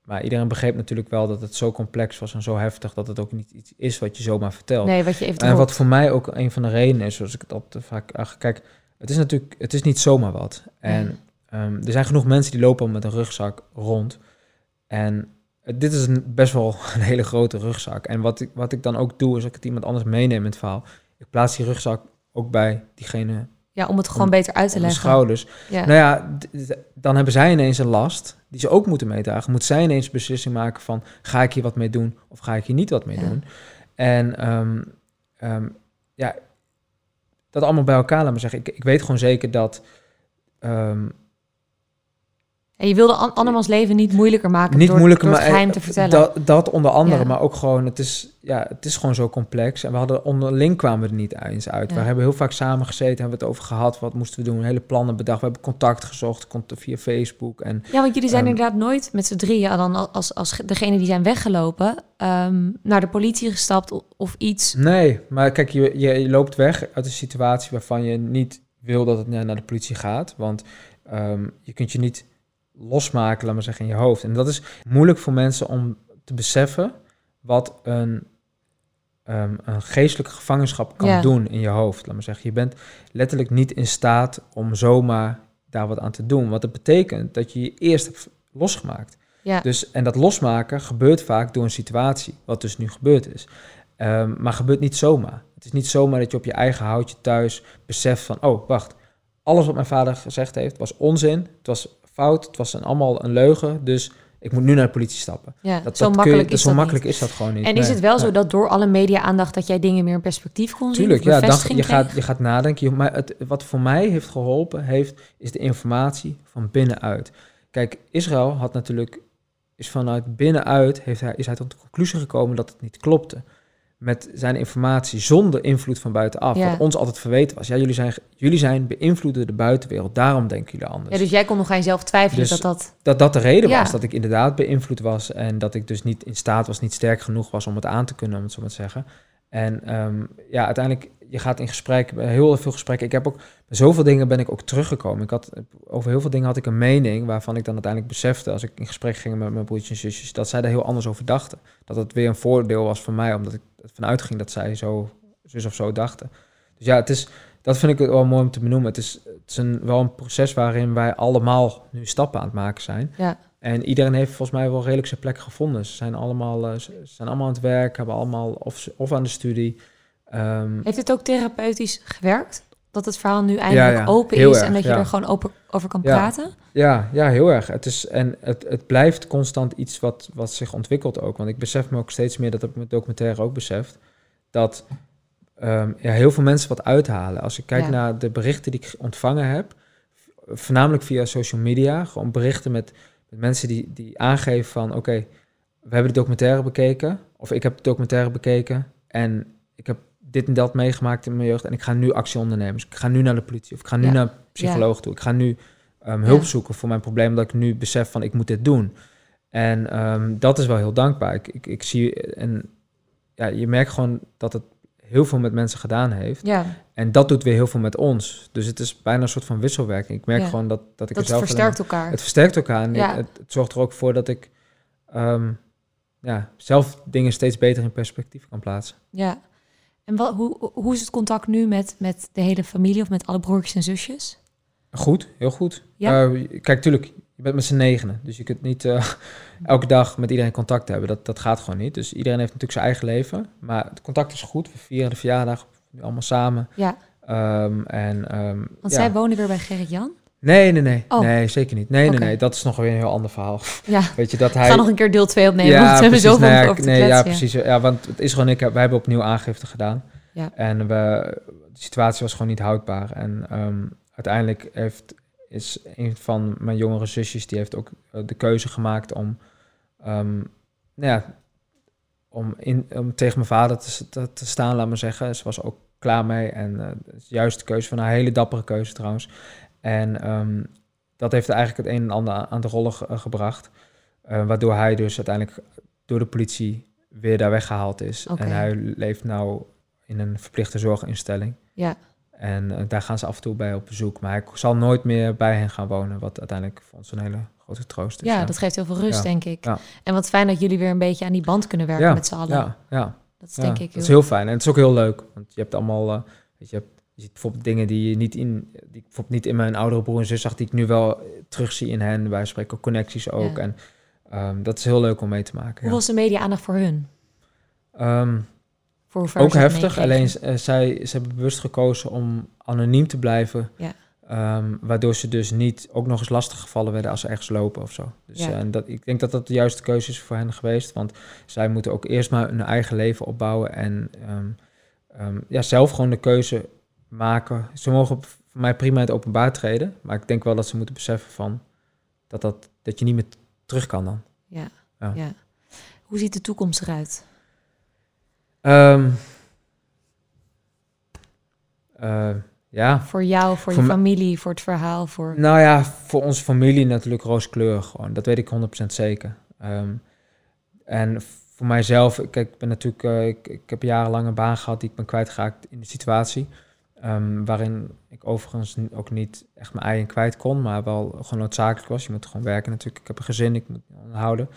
Maar iedereen begreep natuurlijk wel dat het zo complex was en zo heftig dat het ook niet iets is wat je zomaar vertelt. nee, wat je even en wat voor mij ook een van de redenen is, zoals ik het altijd vaak ach, kijk, het is natuurlijk, het is niet zomaar wat. En Ehm, er zijn genoeg mensen die lopen met een rugzak rond. En dit is een, best wel (laughs) een hele grote rugzak. En wat ik, wat ik dan ook doe, is dat ik het iemand anders meeneem in het verhaal. Ik plaats die rugzak ook bij diegene Ja, om het gewoon beter uit te leggen. schouders. Ja. Nou ja, dan hebben zij ineens een last die ze ook moeten meedragen. Moet zij ineens een beslissing maken van... ga ik hier wat mee doen of ga ik hier niet wat mee Ja. doen? En ehm, ehm, ja, dat allemaal bij elkaar, laat maar zeggen. Ik, ik weet gewoon zeker dat... En je wilde an- andermans leven niet moeilijker maken niet door, moeilijker, door het geheim eh, te vertellen. Dat, dat onder andere, Ja. maar ook gewoon, het is, ja, het is gewoon zo complex. En we hadden onderling kwamen we er niet eens uit. Ja. We hebben heel vaak samen gezeten, hebben we het over gehad, wat moesten we doen, hele plannen bedacht. We hebben contact gezocht via Facebook. En Ja, want jullie zijn Ehm, inderdaad nooit met z'n drieën dan als, als degene die zijn weggelopen ehm, naar de politie gestapt of, iets. nee, maar kijk, je, je, je loopt weg uit een situatie waarvan je niet wil dat het naar naar de politie gaat. Want ehm, je kunt je niet losmaken, laat maar zeggen, in je hoofd. En dat is moeilijk voor mensen om te beseffen wat een, ehm, een geestelijke gevangenschap kan Ja. doen in je hoofd. Laat maar zeggen, je bent letterlijk niet in staat om zomaar daar wat aan te doen. Want dat betekent dat je je eerst hebt losgemaakt. Ja, Dus, en dat losmaken gebeurt vaak door een situatie, wat dus nu gebeurd is. Ehm, maar gebeurt niet zomaar. Het is niet zomaar dat je op je eigen houtje thuis beseft van... oh, wacht, alles wat mijn vader gezegd heeft was onzin, het was fout, het was een, allemaal een leugen... dus ik moet nu naar de politie stappen. ja. Dat, zo dat kun je- makkelijk is zo dat makkelijk is dat gewoon niet. En is het wel nee. zo dat door alle media-aandacht dat jij dingen meer in perspectief kon zien? Tuurlijk, ja. Dan, je, gaat, je gaat nadenken. Maar het, wat voor mij heeft geholpen, heeft, is de informatie van binnenuit. Kijk, Israël had natuurlijk, is vanuit binnenuit, heeft hij, is hij tot de conclusie gekomen dat het niet klopte. Met zijn informatie zonder invloed van buitenaf. Ja. Wat ons altijd verweten was. Ja, jullie zijn, jullie zijn beïnvloed door de buitenwereld. Daarom denken jullie anders. Ja, dus jij kon nog geen zelf twijfelen Dus- dat dat... Dat dat de reden Ja. was. Dat ik inderdaad beïnvloed was. En dat ik dus niet in staat was, niet sterk genoeg was om het aan te kunnen, om het zo maar te zeggen. En ehm, ja, uiteindelijk, je gaat in gesprek, heel veel gesprekken. Ik heb ook, zoveel dingen ben ik ook teruggekomen. Ik had, over heel veel dingen had ik een mening waarvan ik dan uiteindelijk besefte, als ik in gesprek ging met mijn broertjes en zusjes, dat zij daar heel anders over dachten. Dat het weer een voordeel was voor mij, omdat ik ervan uitging dat zij zo, zus of zo dachten. Dus ja, het is, dat vind ik wel mooi om te benoemen. Het is, het is een, wel een proces waarin wij allemaal nu stappen aan het maken zijn. Ja, En iedereen heeft volgens mij wel redelijk zijn plek gevonden. Ze zijn allemaal, eh, ze zijn allemaal aan het werk, hebben allemaal of, of aan de studie. Ehm, Heeft het ook therapeutisch gewerkt? Dat het verhaal nu eindelijk ja, open is erg, en dat je ja. er gewoon open over kan praten? ja, ja, heel erg. Het is, en het, het blijft constant iets wat, wat zich ontwikkelt ook. Want ik besef me ook steeds meer, dat heb ik met documentaire ook beseft, dat ehm, ja, heel veel mensen wat uithalen. Als ik kijk Ja. naar de berichten die ik ontvangen heb, voornamelijk via social media, gewoon berichten met mensen die, die aangeven van oké, we hebben de documentaire bekeken, of ik heb de documentaire bekeken en ik heb dit en dat meegemaakt in mijn jeugd en ik ga nu actie ondernemen. Dus ik ga nu naar de politie of ik ga nu Ja. naar een psycholoog toe. Ik ga nu ehm, hulp Ja. zoeken voor mijn probleem, omdat ik nu besef van ik moet dit doen. En ehm, dat is wel heel dankbaar. Ik, ik, ik zie en ja, je merkt gewoon dat het heel veel met mensen gedaan heeft. Ja, En dat doet weer heel veel met ons. Dus het is bijna een soort van wisselwerking. Ik merk Ja. gewoon dat, dat ik dat er zelf alleen versterkt elkaar. het versterkt elkaar. En Ja. ik- het, het zorgt er ook voor dat ik ehm, ja, zelf dingen steeds beter in perspectief kan plaatsen. Ja. En wat, hoe, hoe is het contact nu met, met de hele familie of met alle broertjes en zusjes? Goed, heel goed. Ja? Eh, kijk, tuurlijk, je bent met z'n negenen. Dus je kunt niet eh, (laughs) elke dag met iedereen contact hebben. Dat, dat gaat gewoon niet. Dus iedereen heeft natuurlijk zijn eigen leven. Maar het contact is goed. We vieren de verjaardag allemaal samen. Ja, Ehm, en, ehm, want ja. zij wonen weer bij Gerrit-Jan. Nee, nee, nee. Oh. Nee, zeker niet. Nee, nee, nee. Dat is nog weer een heel ander verhaal. Ja, (laughs) Weet je, dat ik hij... ga nog een keer deel 2 opnemen, Ja, want we hebben zoveel ja, over te nee, ja, precies. Ja, want het is gewoon, ik, wij hebben opnieuw aangifte gedaan. Ja. En we, de situatie was gewoon niet houdbaar. En ehm, uiteindelijk heeft, is een van mijn jongere zusjes, die heeft ook eh, de keuze gemaakt om, ehm, nou ja, om, in, om tegen mijn vader te, te, staan, laat maar zeggen. Ze was ook klaar mee. En eh, het is juist de keuze van haar hele dappere keuze trouwens. En ehm, dat heeft eigenlijk het een en ander aan- de rollen ge- eh, gebracht. Eh, waardoor hij dus uiteindelijk door de politie weer daar weggehaald is. En hij leeft nou in een verplichte zorginstelling. Ja, En eh, daar gaan ze af en toe bij op bezoek. Maar hij zal nooit meer bij hen gaan wonen. Wat uiteindelijk voor ons een hele grote troost is. ja, dat geeft heel veel rust, Ja. denk ik. Ja. En wat fijn dat jullie weer een beetje aan die band kunnen werken met z'n allen. Ja, ja, Dat is denk ik dat is heel... heel fijn. En het is ook heel leuk. Want je hebt allemaal... eh, weet je, je, hebt, je ziet bijvoorbeeld dingen die je niet in... Die ik bijvoorbeeld niet in mijn oudere broer en zus zag... die ik nu wel eh, terugzie in hen. Wij spreken connecties ook. En ehm, dat is heel leuk om mee te maken. Hoe was de media-aandacht voor hun? Ehm, Voor ook heftig. Alleen eh, zij, ze hebben bewust gekozen om anoniem te blijven. Ja. Ehm, waardoor ze dus niet ook nog eens lastig gevallen werden als ze ergens lopen of zo. Dus Ja. eh, en dat, ik denk dat dat de juiste keuze is voor hen geweest. Want zij moeten ook eerst maar hun eigen leven opbouwen. En ehm, ehm, ja, zelf gewoon de keuze maken. Ze mogen voor mij prima in het openbaar treden. Maar ik denk wel dat ze moeten beseffen van dat, dat, dat je niet meer terug kan dan. Ja. Ja. ja. Hoe ziet de toekomst eruit? Ehm, eh, ja, Voor jou, voor, Voor je familie, voor het verhaal, voor... Nou ja, voor onze familie natuurlijk rooskleurig gewoon. Dat weet ik 100% zeker. Ehm, en voor mijzelf, kijk, ik ben natuurlijk, eh, ik, ik heb jarenlang een baan gehad die ik ben kwijtgeraakt in de situatie. ehm, waarin ik overigens ook niet echt mijn ei in kwijt kon, maar wel gewoon noodzakelijk was. Je moet gewoon werken natuurlijk. Ik heb een gezin, ik moet onderhouden.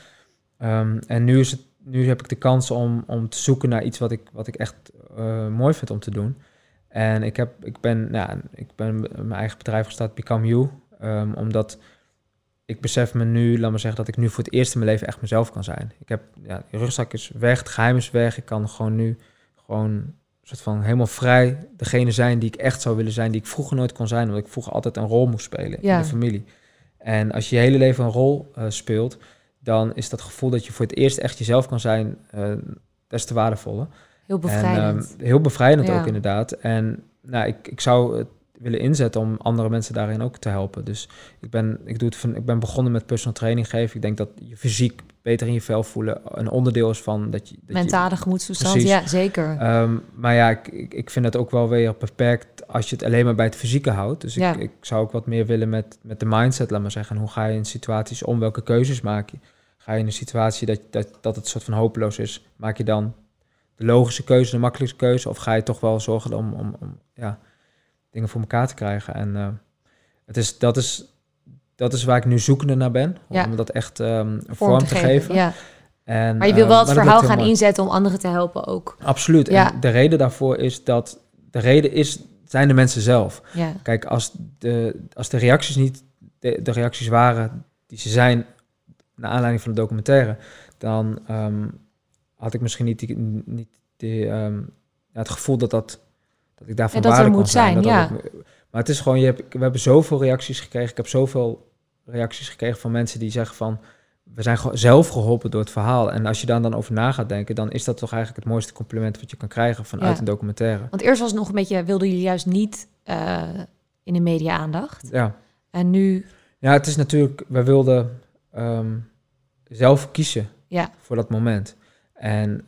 En nu, is het, nu heb ik de kans om, om te zoeken naar iets wat ik, wat ik echt eh, mooi vind om te doen. En ik, heb, ik, ben, nou, ik ben mijn eigen bedrijf gestart, Become You. ehm, omdat ik besef me nu, laat maar zeggen, dat ik nu voor het eerst in mijn leven echt mezelf kan zijn. Ik heb, ja, de rugzak is weg, het geheim is weg. Ik kan gewoon nu gewoon soort van helemaal vrij degene zijn die ik echt zou willen zijn, die ik vroeger nooit kon zijn, omdat ik vroeger altijd een rol moest spelen Ja. in de familie. En als je je hele leven een rol eh, speelt, dan is dat gevoel dat je voor het eerst echt jezelf kan zijn, eh des te waardevoller. Heel bevrijdend. En, ehm, heel bevrijdend Ja. ook inderdaad. En nou, ik, ik zou het willen inzetten om andere mensen daarin ook te helpen. Dus ik ben, ik doe het van, ik ben begonnen met personal training geven. Ik denk dat je fysiek beter in je vel voelen een onderdeel is van dat je... Dat je- Mentale gemoedstoestand, Precies. ja, zeker. Ehm, maar ja, ik, ik, vind het ook wel weer beperkt als je het alleen maar bij het fysieke houdt. Dus Ja. ik, ik zou ook wat meer willen met, met de mindset, laat maar zeggen. En hoe ga je in situaties om? Welke keuzes maak je? Ga je in een situatie dat, dat, dat het soort van hopeloos is, maak je dan de logische keuze, de makkelijkste keuze? Of ga je toch wel zorgen om, om, om ja, dingen voor elkaar te krijgen? En eh, het is, dat, is, dat is waar ik nu zoekende naar ben, om dat echt ehm, vorm, te geven. Ja. En, Maar je wil eh, wel het verhaal gaan mooi. inzetten om anderen te helpen ook. Absoluut. Ja. En de reden daarvoor is dat de reden is, zijn de mensen zelf. Kijk, als de, als de reacties niet de, de reacties waren die ze zijn naar aanleiding van de documentaire, dan ehm, had ik misschien niet, die, niet die, ehm, ja, het gevoel dat, dat, dat ik daarvan dat er waarde moet zijn. zijn, Dat ja. dat ook- maar het is gewoon, je hebt, we hebben zoveel reacties gekregen. Ik heb zoveel reacties gekregen van mensen die zeggen van, we zijn zelf geholpen door het verhaal. En als je daar dan over na gaat denken, dan is dat toch eigenlijk het mooiste compliment wat je kan krijgen vanuit Ja. een documentaire. Want eerst was het nog een beetje, wilden jullie juist niet eh, in de media aandacht. Ja. En nu, Ja, het is natuurlijk, we wilden ehm, zelf kiezen ja, voor dat moment. En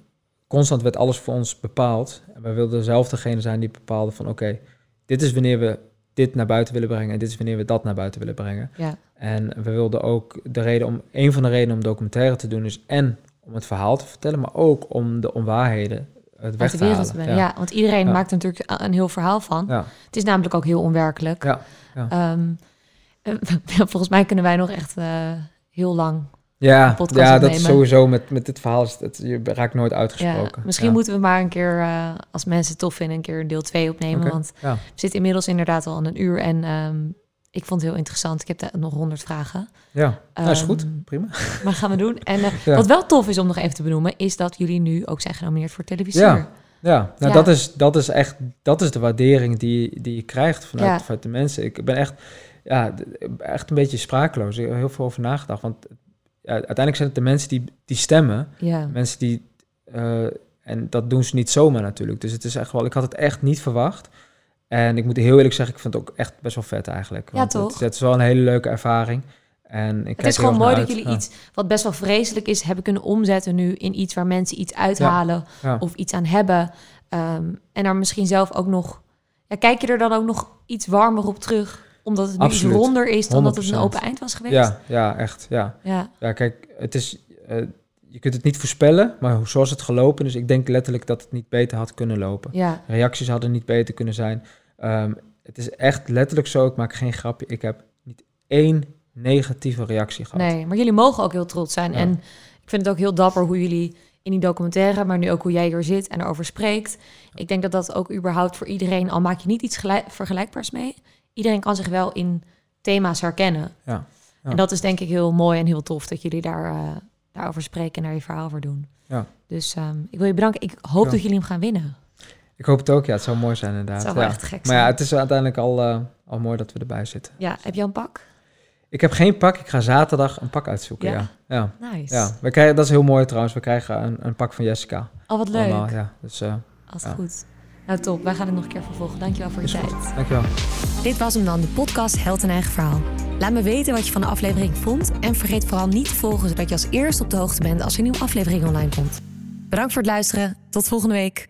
constant werd alles voor ons bepaald. En wij wilden zelf degene zijn die bepaalde van oké, dit is wanneer we dit naar buiten willen brengen en dit is wanneer we dat naar buiten willen brengen. ja, En we wilden ook de reden om, een van de redenen om documentaire te doen is en om het verhaal te vertellen, maar ook om de onwaarheden het weg te, halen. Ja. want iedereen Ja. maakt er natuurlijk een heel verhaal van. Ja. Het is namelijk ook heel onwerkelijk. Ja, Ehm, eh, (laughs) volgens mij kunnen wij nog echt eh, heel lang. Ja, ja dat is sowieso met, met dit verhaal, is het, je raakt nooit Ja, uitgesproken. misschien ja. moeten we maar een keer, eh, als mensen het tof vinden, een keer deel 2 opnemen. Want ja. we zitten inmiddels inderdaad al aan een uur. En ehm, ik vond het heel interessant. Ik heb daar nog honderd vragen. Ja, nou, is Ehm, goed, prima. (laughs) Maar gaan we doen. En eh, wat wel tof is om nog even te benoemen, is dat jullie nu ook zijn genomineerd voor televisie. Ja. Ja, nou. Dat, is, dat is echt dat is de waardering die, die je krijgt vanuit, vanuit de mensen. Ik ben echt, ja, echt een beetje sprakeloos. Ik heb heel veel over nagedacht. Want ja, uiteindelijk zijn het de mensen die, die stemmen. Ja. Mensen die. eh, en dat doen ze niet zomaar natuurlijk. Dus het is echt wel. Ik had het echt niet verwacht. En ik moet heel eerlijk zeggen, ik vind het ook echt best wel vet eigenlijk. Ja, toch? Het, het is wel een hele leuke ervaring. En ik Het is gewoon mooi dat jullie iets wat best wel vreselijk is, hebben kunnen omzetten nu in iets waar mensen iets uithalen Ja, of iets aan hebben. Ehm, en daar misschien zelf ook nog. Ja, kijk je er dan ook nog iets warmer op terug? Omdat het nu Absoluut. iets ronder is dan dat het een 100%. open eind was geweest? Ja, ja, echt. Ja. Ja. Ja, kijk, het is, eh, je kunt het niet voorspellen, maar hoe- zoals het gelopen is, ik denk letterlijk dat het niet beter had kunnen lopen. ja. Reacties hadden niet beter kunnen zijn. Ehm, het is echt letterlijk zo, ik maak geen grapje, ik heb niet één negatieve reactie gehad. Nee, maar jullie mogen ook heel trots zijn. Ja. En ik vind het ook heel dapper hoe jullie in die documentaire, maar nu ook hoe jij hier zit en erover spreekt. Ik denk dat dat ook überhaupt voor iedereen, al maak je niet iets gelijk, vergelijkbaars mee, iedereen kan zich wel in thema's herkennen. Ja, ja. En dat is denk ik heel mooi en heel tof dat jullie daar, eh, daarover spreken en daar je verhaal voor doen. Ja. Dus ehm, ik wil je bedanken. Ik hoop Ja. dat jullie hem gaan winnen. Ik hoop het ook, ja, het zou mooi zijn Het inderdaad. zou wel ja. echt gek Maar zijn. ja, het is uiteindelijk al, eh, al mooi dat we erbij zitten. Ja, heb je al een pak? Ik heb geen pak, ik ga zaterdag een pak uitzoeken. Ja? Ja, ja. Nice. ja. We krijgen, dat is heel mooi trouwens, we krijgen een, een pak van Jessica. Oh, wat leuk. Allemaal, ja. Dus eh Als het goed. Nou, top. Wij gaan het nog een keer vervolgen. Dankjewel voor je tijd. goed. Dankjewel. Dit was hem dan, de podcast Held en Eigen Verhaal. Laat me weten wat je van de aflevering vond. En vergeet vooral niet te volgen, zodat je als eerste op de hoogte bent als er een nieuwe aflevering online komt. Bedankt voor het luisteren. Tot volgende week.